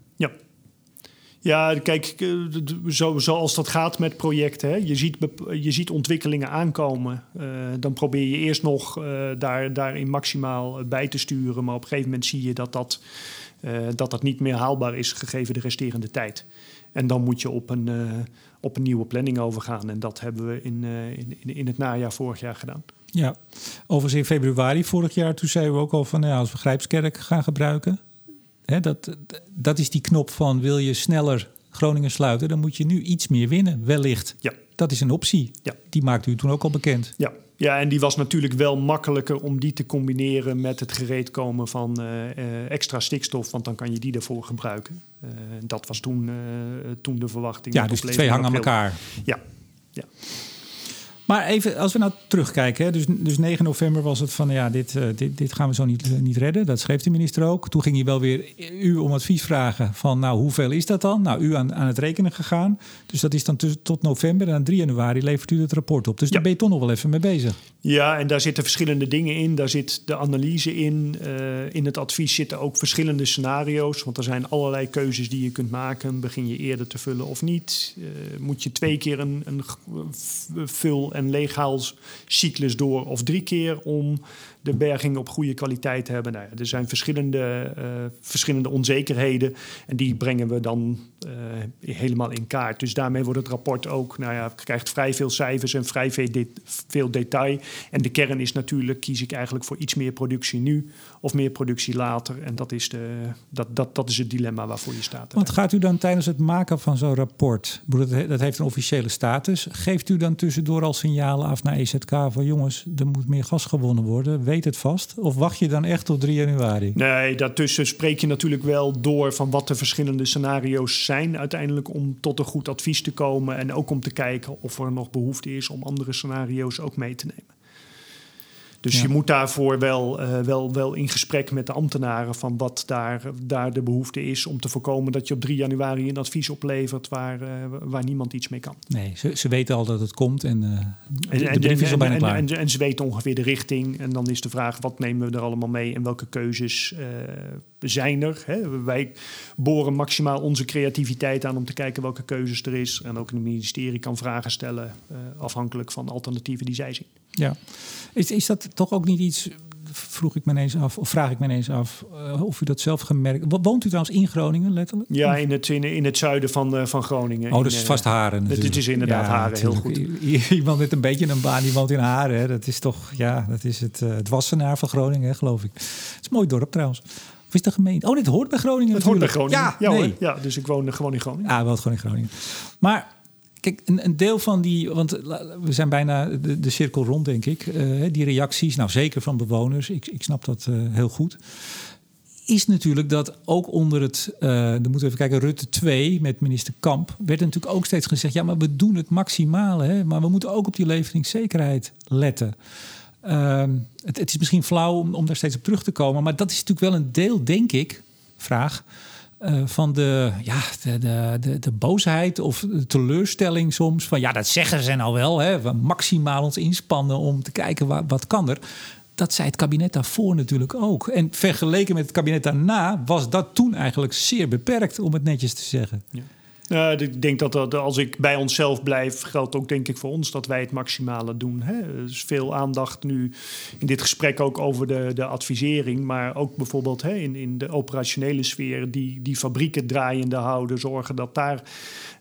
Ja. Kijk, eh, zo, zoals dat gaat met projecten. Je, ziet, je ziet ontwikkelingen aankomen. Uh, dan probeer je eerst nog uh, daar, daarin maximaal bij te sturen. Maar op een gegeven moment zie je dat dat, dat, dat niet meer haalbaar is gegeven de resterende tijd. En dan moet je op een, op een nieuwe planning overgaan. En dat hebben we in, in, in het najaar vorig jaar gedaan. Ja, overigens in februari vorig jaar, toen zeiden we ook al van ja, als we Grijpskerk gaan gebruiken, hè, dat, dat is die knop van wil je sneller Groningen sluiten, dan moet je nu iets meer winnen, wellicht. Ja. Dat is een optie. Ja. Die maakte u toen ook al bekend. Ja. ja, en die was natuurlijk wel makkelijker om die te combineren met het gereedkomen van uh, extra stikstof, want dan kan je die ervoor gebruiken. Uh, dat was toen, uh, toen de verwachting. Ja, dus twee hangen aan elkaar. Ja, ja. Maar even, als we nou terugkijken, hè, dus, dus 9 november was het van ja, dit, uh, dit, dit gaan we zo niet, uh, niet redden. Dat schreef de minister ook. Toen ging hij wel weer u om advies vragen van nou, hoeveel is dat dan? Nou, u aan, aan het rekenen gegaan. Dus dat is dan tot november en aan 3 januari levert u het rapport op. Dus ja. daar ben je toch nog wel even mee bezig. Ja, en daar zitten verschillende dingen in. Daar zit de analyse in. Uh, in het advies zitten ook verschillende scenario's. Want er zijn allerlei keuzes die je kunt maken. Begin je eerder te vullen of niet? moet je twee keer een, een vul- en leeghaalscyclus door. Of drie keer om de berging op goede kwaliteit te hebben. Nou ja, er zijn verschillende, uh, verschillende onzekerheden en die brengen we dan uh, helemaal in kaart. Dus daarmee wordt het rapport ook, nou ja, krijgt vrij veel cijfers en vrij veel, veel detail. En de kern is natuurlijk, kies ik eigenlijk voor iets meer productie nu of meer productie later. En dat is, de, dat, dat, dat is het dilemma waarvoor je staat. Want gaat u dan tijdens het maken van zo'n rapport, dat heeft een officiële status, geeft u dan tussendoor al signalen af naar EZK van jongens, er moet meer gas gewonnen worden? Weet het vast? Of wacht je dan echt tot 3 januari? Nee, daartussen spreek je natuurlijk wel door van wat de verschillende scenario's zijn uiteindelijk om tot een goed advies te komen. En ook om te kijken of er nog behoefte is om andere scenario's ook mee te nemen. Dus ja. je moet daarvoor wel, uh, wel, wel in gesprek met de ambtenaren van wat daar, daar de behoefte is om te voorkomen dat je op 3 januari een advies oplevert waar, uh, waar niemand iets mee kan. Nee, ze, ze weten al dat het komt en, uh, en, de brief is al bijna klaar. En, en, ze weten ongeveer de richting en dan is de vraag wat nemen we er allemaal mee en welke keuzes zijn er. Hè? Wij boren maximaal onze creativiteit aan om te kijken welke keuzes er is en ook het ministerie kan vragen stellen afhankelijk van alternatieven die zij zien. Ja, is, is dat toch ook niet iets, vroeg ik me ineens af, of vraag ik me ineens af, uh, of u dat zelf gemerkt Woont u trouwens in Groningen, letterlijk? Ja, in het, in, in het zuiden van, uh, van Groningen. Oh, dus in, vast Haren. Het, het is inderdaad ja, Haren, heel goed. Iemand met een beetje een baan, die woont in Haren. Hè. Dat is toch, ja, dat is het, uh, het Wassenaar van Groningen, hè, geloof ik. Het is een mooi dorp trouwens. Of is de gemeente? Oh, dit hoort bij Groningen Het natuurlijk. hoort bij Groningen. Ja, nee. ja, dus ik woon gewoon in Groningen. Ja, wel gewoon in Groningen. Maar Kijk, een, deel van die, want we zijn bijna de, cirkel rond, denk ik. Uh, die reacties, nou zeker van bewoners, ik, ik snap dat uh, heel goed. Is natuurlijk dat ook onder het, uh, dan moeten we even kijken, Rutte 2 met minister Kamp, werd natuurlijk ook steeds gezegd: ja, maar we doen het maximale, hè, maar we moeten ook op die leveringszekerheid letten. Uh, het, het, is misschien flauw om daar steeds op terug te komen, maar dat is natuurlijk wel een deel, denk ik, vraag uh, van de, ja, de, de, de, de, boosheid of de teleurstelling soms. Van ja, dat zeggen ze nou wel. Hè, we maximaal ons inspannen om te kijken wat, wat kan er. Dat zei het kabinet daarvoor natuurlijk ook. En vergeleken met het kabinet daarna was dat toen eigenlijk zeer beperkt, om het netjes te zeggen. Ja. Uh, ik denk dat, dat als ik bij onszelf blijf, geldt ook denk ik voor ons dat wij het maximale doen. Hè? Er is veel aandacht nu in dit gesprek ook over de, de advisering, maar ook bijvoorbeeld hè, in, in de operationele sfeer die, die fabrieken draaiende houden, zorgen dat daar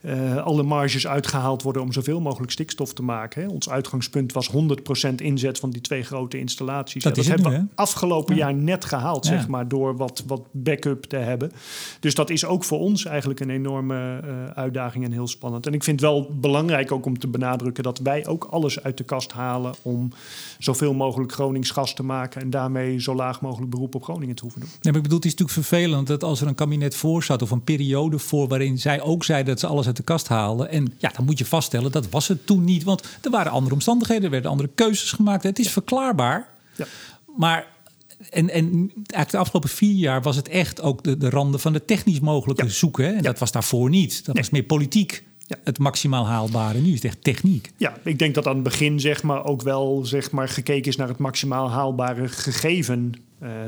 uh, alle marges uitgehaald worden om zoveel mogelijk stikstof te maken. Hè. Ons uitgangspunt was 100% inzet van die twee grote installaties. Dat, ja, dat hebben we afgelopen ja. jaar net gehaald, ja. zeg maar, door wat, wat backup te hebben. Dus dat is ook voor ons eigenlijk een enorme uh, uitdaging en heel spannend. En ik vind het wel belangrijk ook om te benadrukken dat wij ook alles uit de kast halen om zoveel mogelijk Gronings gas te maken en daarmee zo laag mogelijk beroep op Groningen te hoeven doen. Nee, maar ik bedoel, het is natuurlijk vervelend dat als er een kabinet voor zat of een periode voor waarin zij ook zeiden dat ze alles uit de kast haalden. En ja, dan moet je vaststellen, dat was het toen niet. Want er waren andere omstandigheden, er werden andere keuzes gemaakt. Het is verklaarbaar. Ja. Maar en, en eigenlijk de afgelopen vier jaar was het echt ook de, de randen van de technisch mogelijke ja. zoeken. Hè? En ja. dat was daarvoor niet. Dat nee. was meer politiek. Ja. Het maximaal haalbare. Nu is het echt techniek. Ja, ik denk dat aan het begin zeg maar, ook wel zeg maar, gekeken is naar het maximaal haalbare gegeven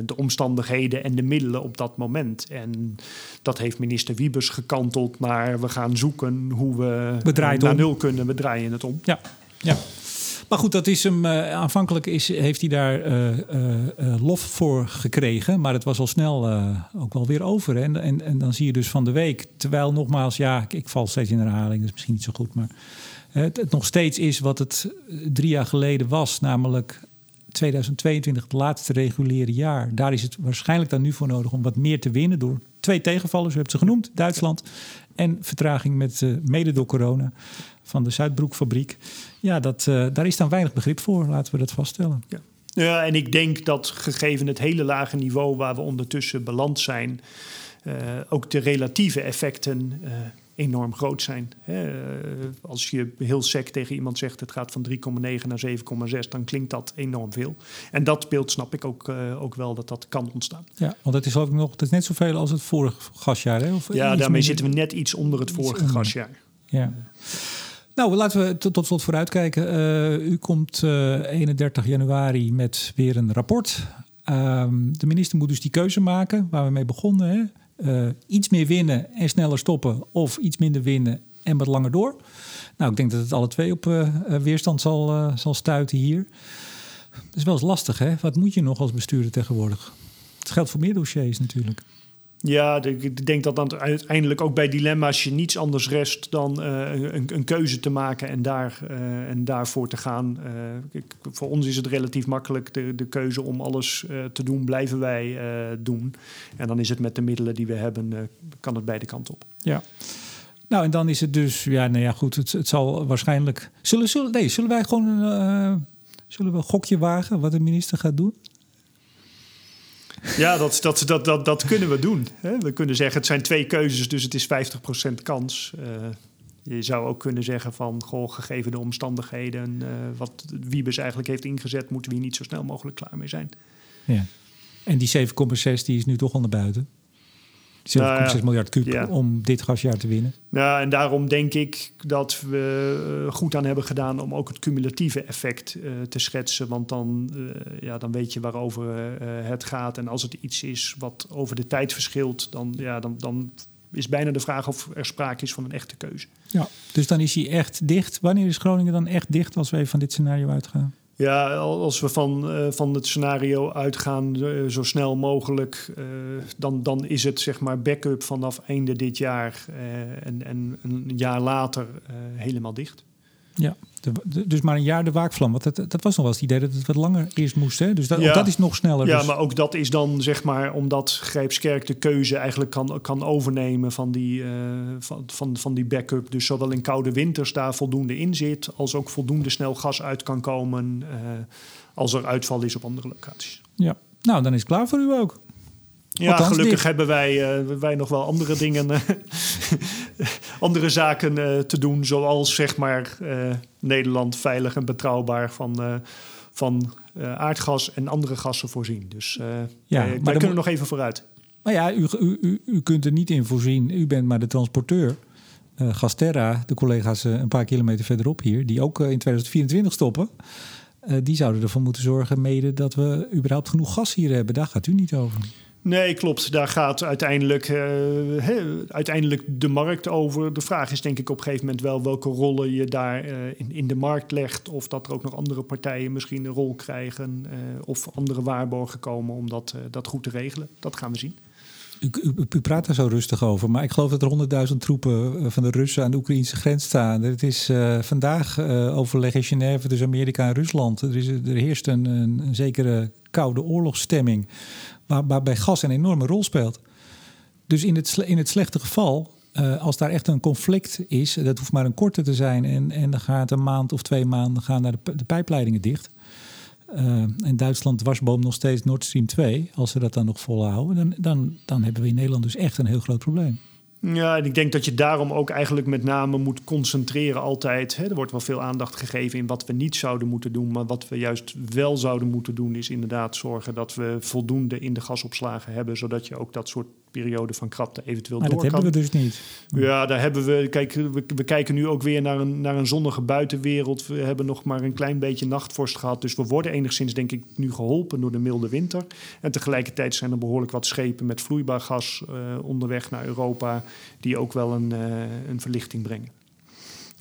de omstandigheden en de middelen op dat moment. En dat heeft minister Wiebes gekanteld naar we gaan zoeken hoe we, we naar om. nul kunnen. We draaien het om. Ja, ja. Maar goed, dat is hem. Uh, aanvankelijk is, heeft hij daar uh, uh, lof voor gekregen. Maar het was al snel ook wel weer over. En, en, dan zie je dus van de week. Terwijl nogmaals, ja, ik, val steeds in herhaling. Is misschien niet zo goed. Maar het, het nog steeds is wat het drie jaar geleden was. Namelijk 2022, het laatste reguliere jaar. Daar is het waarschijnlijk dan nu voor nodig om wat meer te winnen door twee tegenvallers, u hebt ze genoemd, Duitsland en vertraging met mede door corona van de Zuidbroekfabriek. Ja, dat, uh, daar is dan weinig begrip voor, laten we dat vaststellen. Ja. ja, en ik denk dat gegeven het hele lage niveau waar we ondertussen beland zijn, uh, ook de relatieve effecten enorm groot zijn. Hè, als je heel sec tegen iemand zegt het gaat van 3,9 naar 7,6, dan klinkt dat enorm veel. En dat beeld snap ik ook, uh, ook wel dat dat kan ontstaan. Ja, want het is ook nog het is net zoveel als het vorige gasjaar. Hè? Of ja, daarmee zitten we net iets onder het vorige gasjaar. Ja. Nou, laten we tot, tot slot vooruitkijken. Uh, u komt uh, eh, 31 januari met weer een rapport. Uh, de minister moet dus die keuze maken waar we mee begonnen. Hè? Uh, iets meer winnen en sneller stoppen, of iets minder winnen en wat langer door. Nou, ik denk dat het alle twee op weerstand zal, zal stuiten hier. Dat is wel eens lastig, hè? Wat moet je nog als bestuurder tegenwoordig? Het geldt voor meer dossiers natuurlijk. Ja, ik denk dat dan uiteindelijk ook bij dilemma's je niets anders rest dan uh, een, een, keuze te maken en, daar, uh, en daarvoor te gaan. Uh, ik, voor ons is het relatief makkelijk de, de keuze om alles te doen, blijven wij doen. En dan is het met de middelen die we hebben, kan het beide kanten op. Ja. Nou, en dan is het dus, ja, nou ja, goed, het, het zal waarschijnlijk. Zullen, zullen, nee, zullen wij gewoon zullen we een gokje wagen wat de minister gaat doen? Ja, dat, dat, dat, dat, dat kunnen we doen. Hè? We kunnen zeggen, het zijn twee keuzes, dus het is 50% kans. Uh, je zou ook kunnen zeggen van, goh, gegeven de omstandigheden... Uh, wat Wiebes eigenlijk heeft ingezet... moeten we hier niet zo snel mogelijk klaar mee zijn. Ja. En die 7,6 die is nu toch al naar buiten? 7,6 nou miljard kub om dit gasjaar te winnen. Nou, en daarom denk ik dat we eh, goed aan hebben gedaan om ook het cumulatieve effect uh, te schetsen. Want dan, uh, ja, dan weet je waarover het gaat. En als het iets is wat over de tijd verschilt, dan, ja, dan, dan is bijna de vraag of er sprake is van een echte keuze. Ja, dus dan is hij echt dicht. Wanneer is Groningen dan echt dicht als we even van dit scenario uitgaan? Ja, als we van, uh, van het scenario uitgaan, uh, zo snel mogelijk, uh, dan, dan is het zeg maar backup vanaf einde dit jaar en, en een jaar later helemaal dicht. Ja, de, dus maar een jaar de waakvlam. Want dat, dat was nog wel eens het idee dat het wat langer eerst moest. Hè? Dus dat, ja, dat is nog sneller. Ja, dus. maar ook dat is dan zeg maar omdat Grijpskerk de keuze eigenlijk kan, kan overnemen van die, uh, van, van, van die backup. Dus zowel in koude winters daar voldoende in zit, als ook voldoende snel gas uit kan komen uh, als er uitval is op andere locaties. Ja, nou dan is het klaar voor u ook. Ja, gelukkig hebben wij, uh, wij nog wel andere dingen, andere zaken uh, te doen. Zoals zeg maar uh, Nederland veilig en betrouwbaar van, van aardgas en andere gassen voorzien. Dus ja, wij, wij kunnen nog even vooruit. Maar ja, u, u, u, kunt er niet in voorzien. U bent maar de transporteur. Gasterra, de collega's een paar kilometer verderop hier, die ook in 2024 stoppen. die zouden ervoor moeten zorgen mede dat we überhaupt genoeg gas hier hebben. Daar gaat u niet over. Nee, klopt. Daar gaat uiteindelijk, uh, uiteindelijk de markt over. De vraag is denk ik op een gegeven moment wel welke rollen je daar uh, in, in de markt legt. Of dat er ook nog andere partijen misschien een rol krijgen. Uh, of andere waarborgen komen om dat, dat goed te regelen. Dat gaan we zien. U, u, u, praat daar zo rustig over, maar ik geloof dat er honderdduizend troepen van de Russen aan de Oekraïnse grens staan. Het is vandaag overleg in Genève tussen Amerika en Rusland. Er, is, er heerst een, een zekere koude oorlogsstemming waar, waarbij gas een enorme rol speelt. Dus in het, in het slechte geval, uh, als daar echt een conflict is, dat hoeft maar een korte te zijn en, en dan gaat een maand of twee maanden gaan naar de, pijpleidingen dicht. Uh, en Duitsland dwarsboom nog steeds Nord Stream 2, als ze dat dan nog volhouden, dan, dan, dan hebben we in Nederland dus echt een heel groot probleem. Ja, en ik denk dat je daarom ook eigenlijk met name moet concentreren altijd. Hè. Er wordt wel veel aandacht gegeven in wat we niet zouden moeten doen. Maar wat we juist wel zouden moeten doen, is inderdaad zorgen dat we voldoende in de gasopslagen hebben. Zodat je ook dat soort periode van krapte eventueel maar door dat hebben we dus niet. Ja, daar hebben we. Kijk, we, we, kijken nu ook weer naar een, naar een zonnige buitenwereld. We hebben nog maar een klein beetje nachtvorst gehad. Dus we worden enigszins, denk ik, nu geholpen door de milde winter. En tegelijkertijd zijn er behoorlijk wat schepen met vloeibaar gas uh, onderweg naar Europa. Die ook wel een, uh, een verlichting brengen.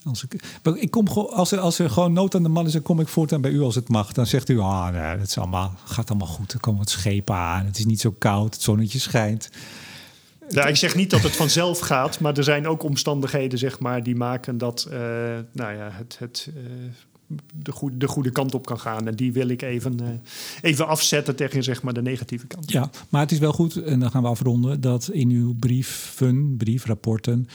Als ik, ik kom, als, er, als er gewoon nood aan de man is, dan kom ik voortaan bij u als het mag. Dan zegt u, ah, nee, dat is allemaal, gaat allemaal goed. Er komen wat schepen aan. Het is niet zo koud, het zonnetje schijnt. Ja, ik zeg niet dat het vanzelf gaat, maar er zijn ook omstandigheden zeg maar, die maken dat uh, nou ja, het, het uh, de, goede, de goede kant op kan gaan. En die wil ik even, uh, even afzetten tegen zeg maar, de negatieve kant. Ja, maar het is wel goed, en dan gaan we afronden, dat in uw brieven, briefrapporten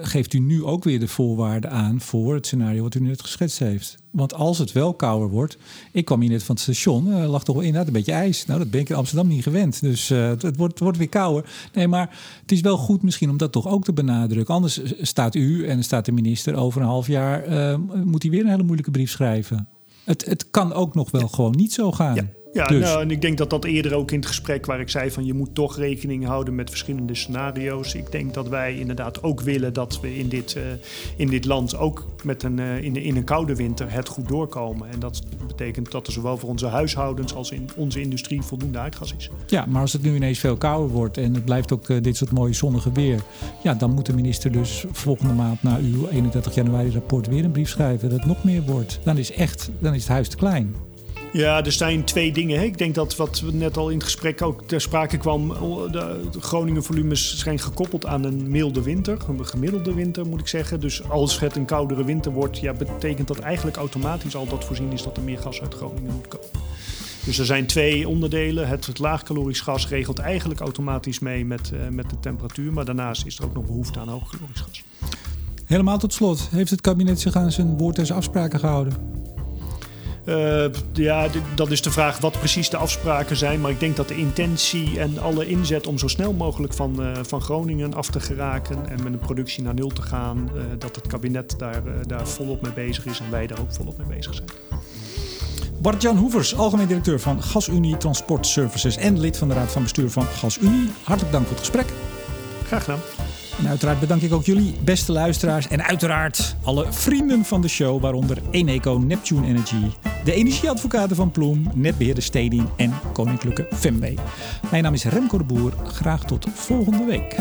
geeft u nu ook weer de voorwaarden aan voor het scenario wat u net geschetst heeft. Want als het wel kouder wordt. Ik kwam hier net van het station, uh, lag toch wel inderdaad een beetje ijs. Nou, dat ben ik in Amsterdam niet gewend. Dus uh, het, wordt, het wordt weer kouder. Nee, maar het is wel goed misschien om dat toch ook te benadrukken. Anders staat u en staat de minister over een half jaar. Uh, moet hij weer een hele moeilijke brief schrijven. Het, het kan ook nog wel ja. gewoon niet zo gaan. Ja. Ja, dus. nou, en ik denk dat dat eerder ook in het gesprek waar ik zei van je moet toch rekening houden met verschillende scenario's. Ik denk dat wij inderdaad ook willen dat we in dit, uh, in dit land ook met een, uh, in, in een koude winter het goed doorkomen. En dat betekent dat er zowel voor onze huishoudens als in onze industrie voldoende aardgas is. Ja, maar als het nu ineens veel kouder wordt en het blijft ook uh, dit soort mooie zonnige weer, ja, dan moet de minister dus volgende maand na uw 31 januari rapport weer een brief schrijven dat het nog meer wordt. Dan is echt, dan is het huis te klein. Ja, er zijn twee dingen. Ik denk dat wat net al in het gesprek ook ter sprake kwam. De Groningen volumes zijn gekoppeld aan een milde winter. Een gemiddelde winter moet ik zeggen. Dus als het een koudere winter wordt, ja, betekent dat eigenlijk automatisch al dat voorzien is dat er meer gas uit Groningen moet komen. Dus er zijn twee onderdelen. Het, het laagcalorisch gas regelt eigenlijk automatisch mee met, uh, met de temperatuur. Maar daarnaast is er ook nog behoefte aan hoogcalorisch gas. Helemaal tot slot. Heeft het kabinet zich aan zijn woord en zijn afspraken gehouden? Uh, ja, dat is de vraag wat precies de afspraken zijn. Maar ik denk dat de intentie en alle inzet om zo snel mogelijk van, uh, van Groningen af te geraken en met een productie naar nul te gaan, uh, dat het kabinet daar, daar volop mee bezig is en wij daar ook volop mee bezig zijn. Bart-Jan Hoevers, algemeen directeur van GasUnie Transport Services en lid van de Raad van Bestuur van GasUnie. Hartelijk dank voor het gesprek. Graag gedaan. En uiteraard bedank ik ook jullie, beste luisteraars. En uiteraard alle vrienden van de show, waaronder Eneco, Neptune Energy, de energieadvocaten van Ploem, netbeheerder Stedin en Koninklijke Femway. Mijn naam is Remco de Boer. Graag tot volgende week.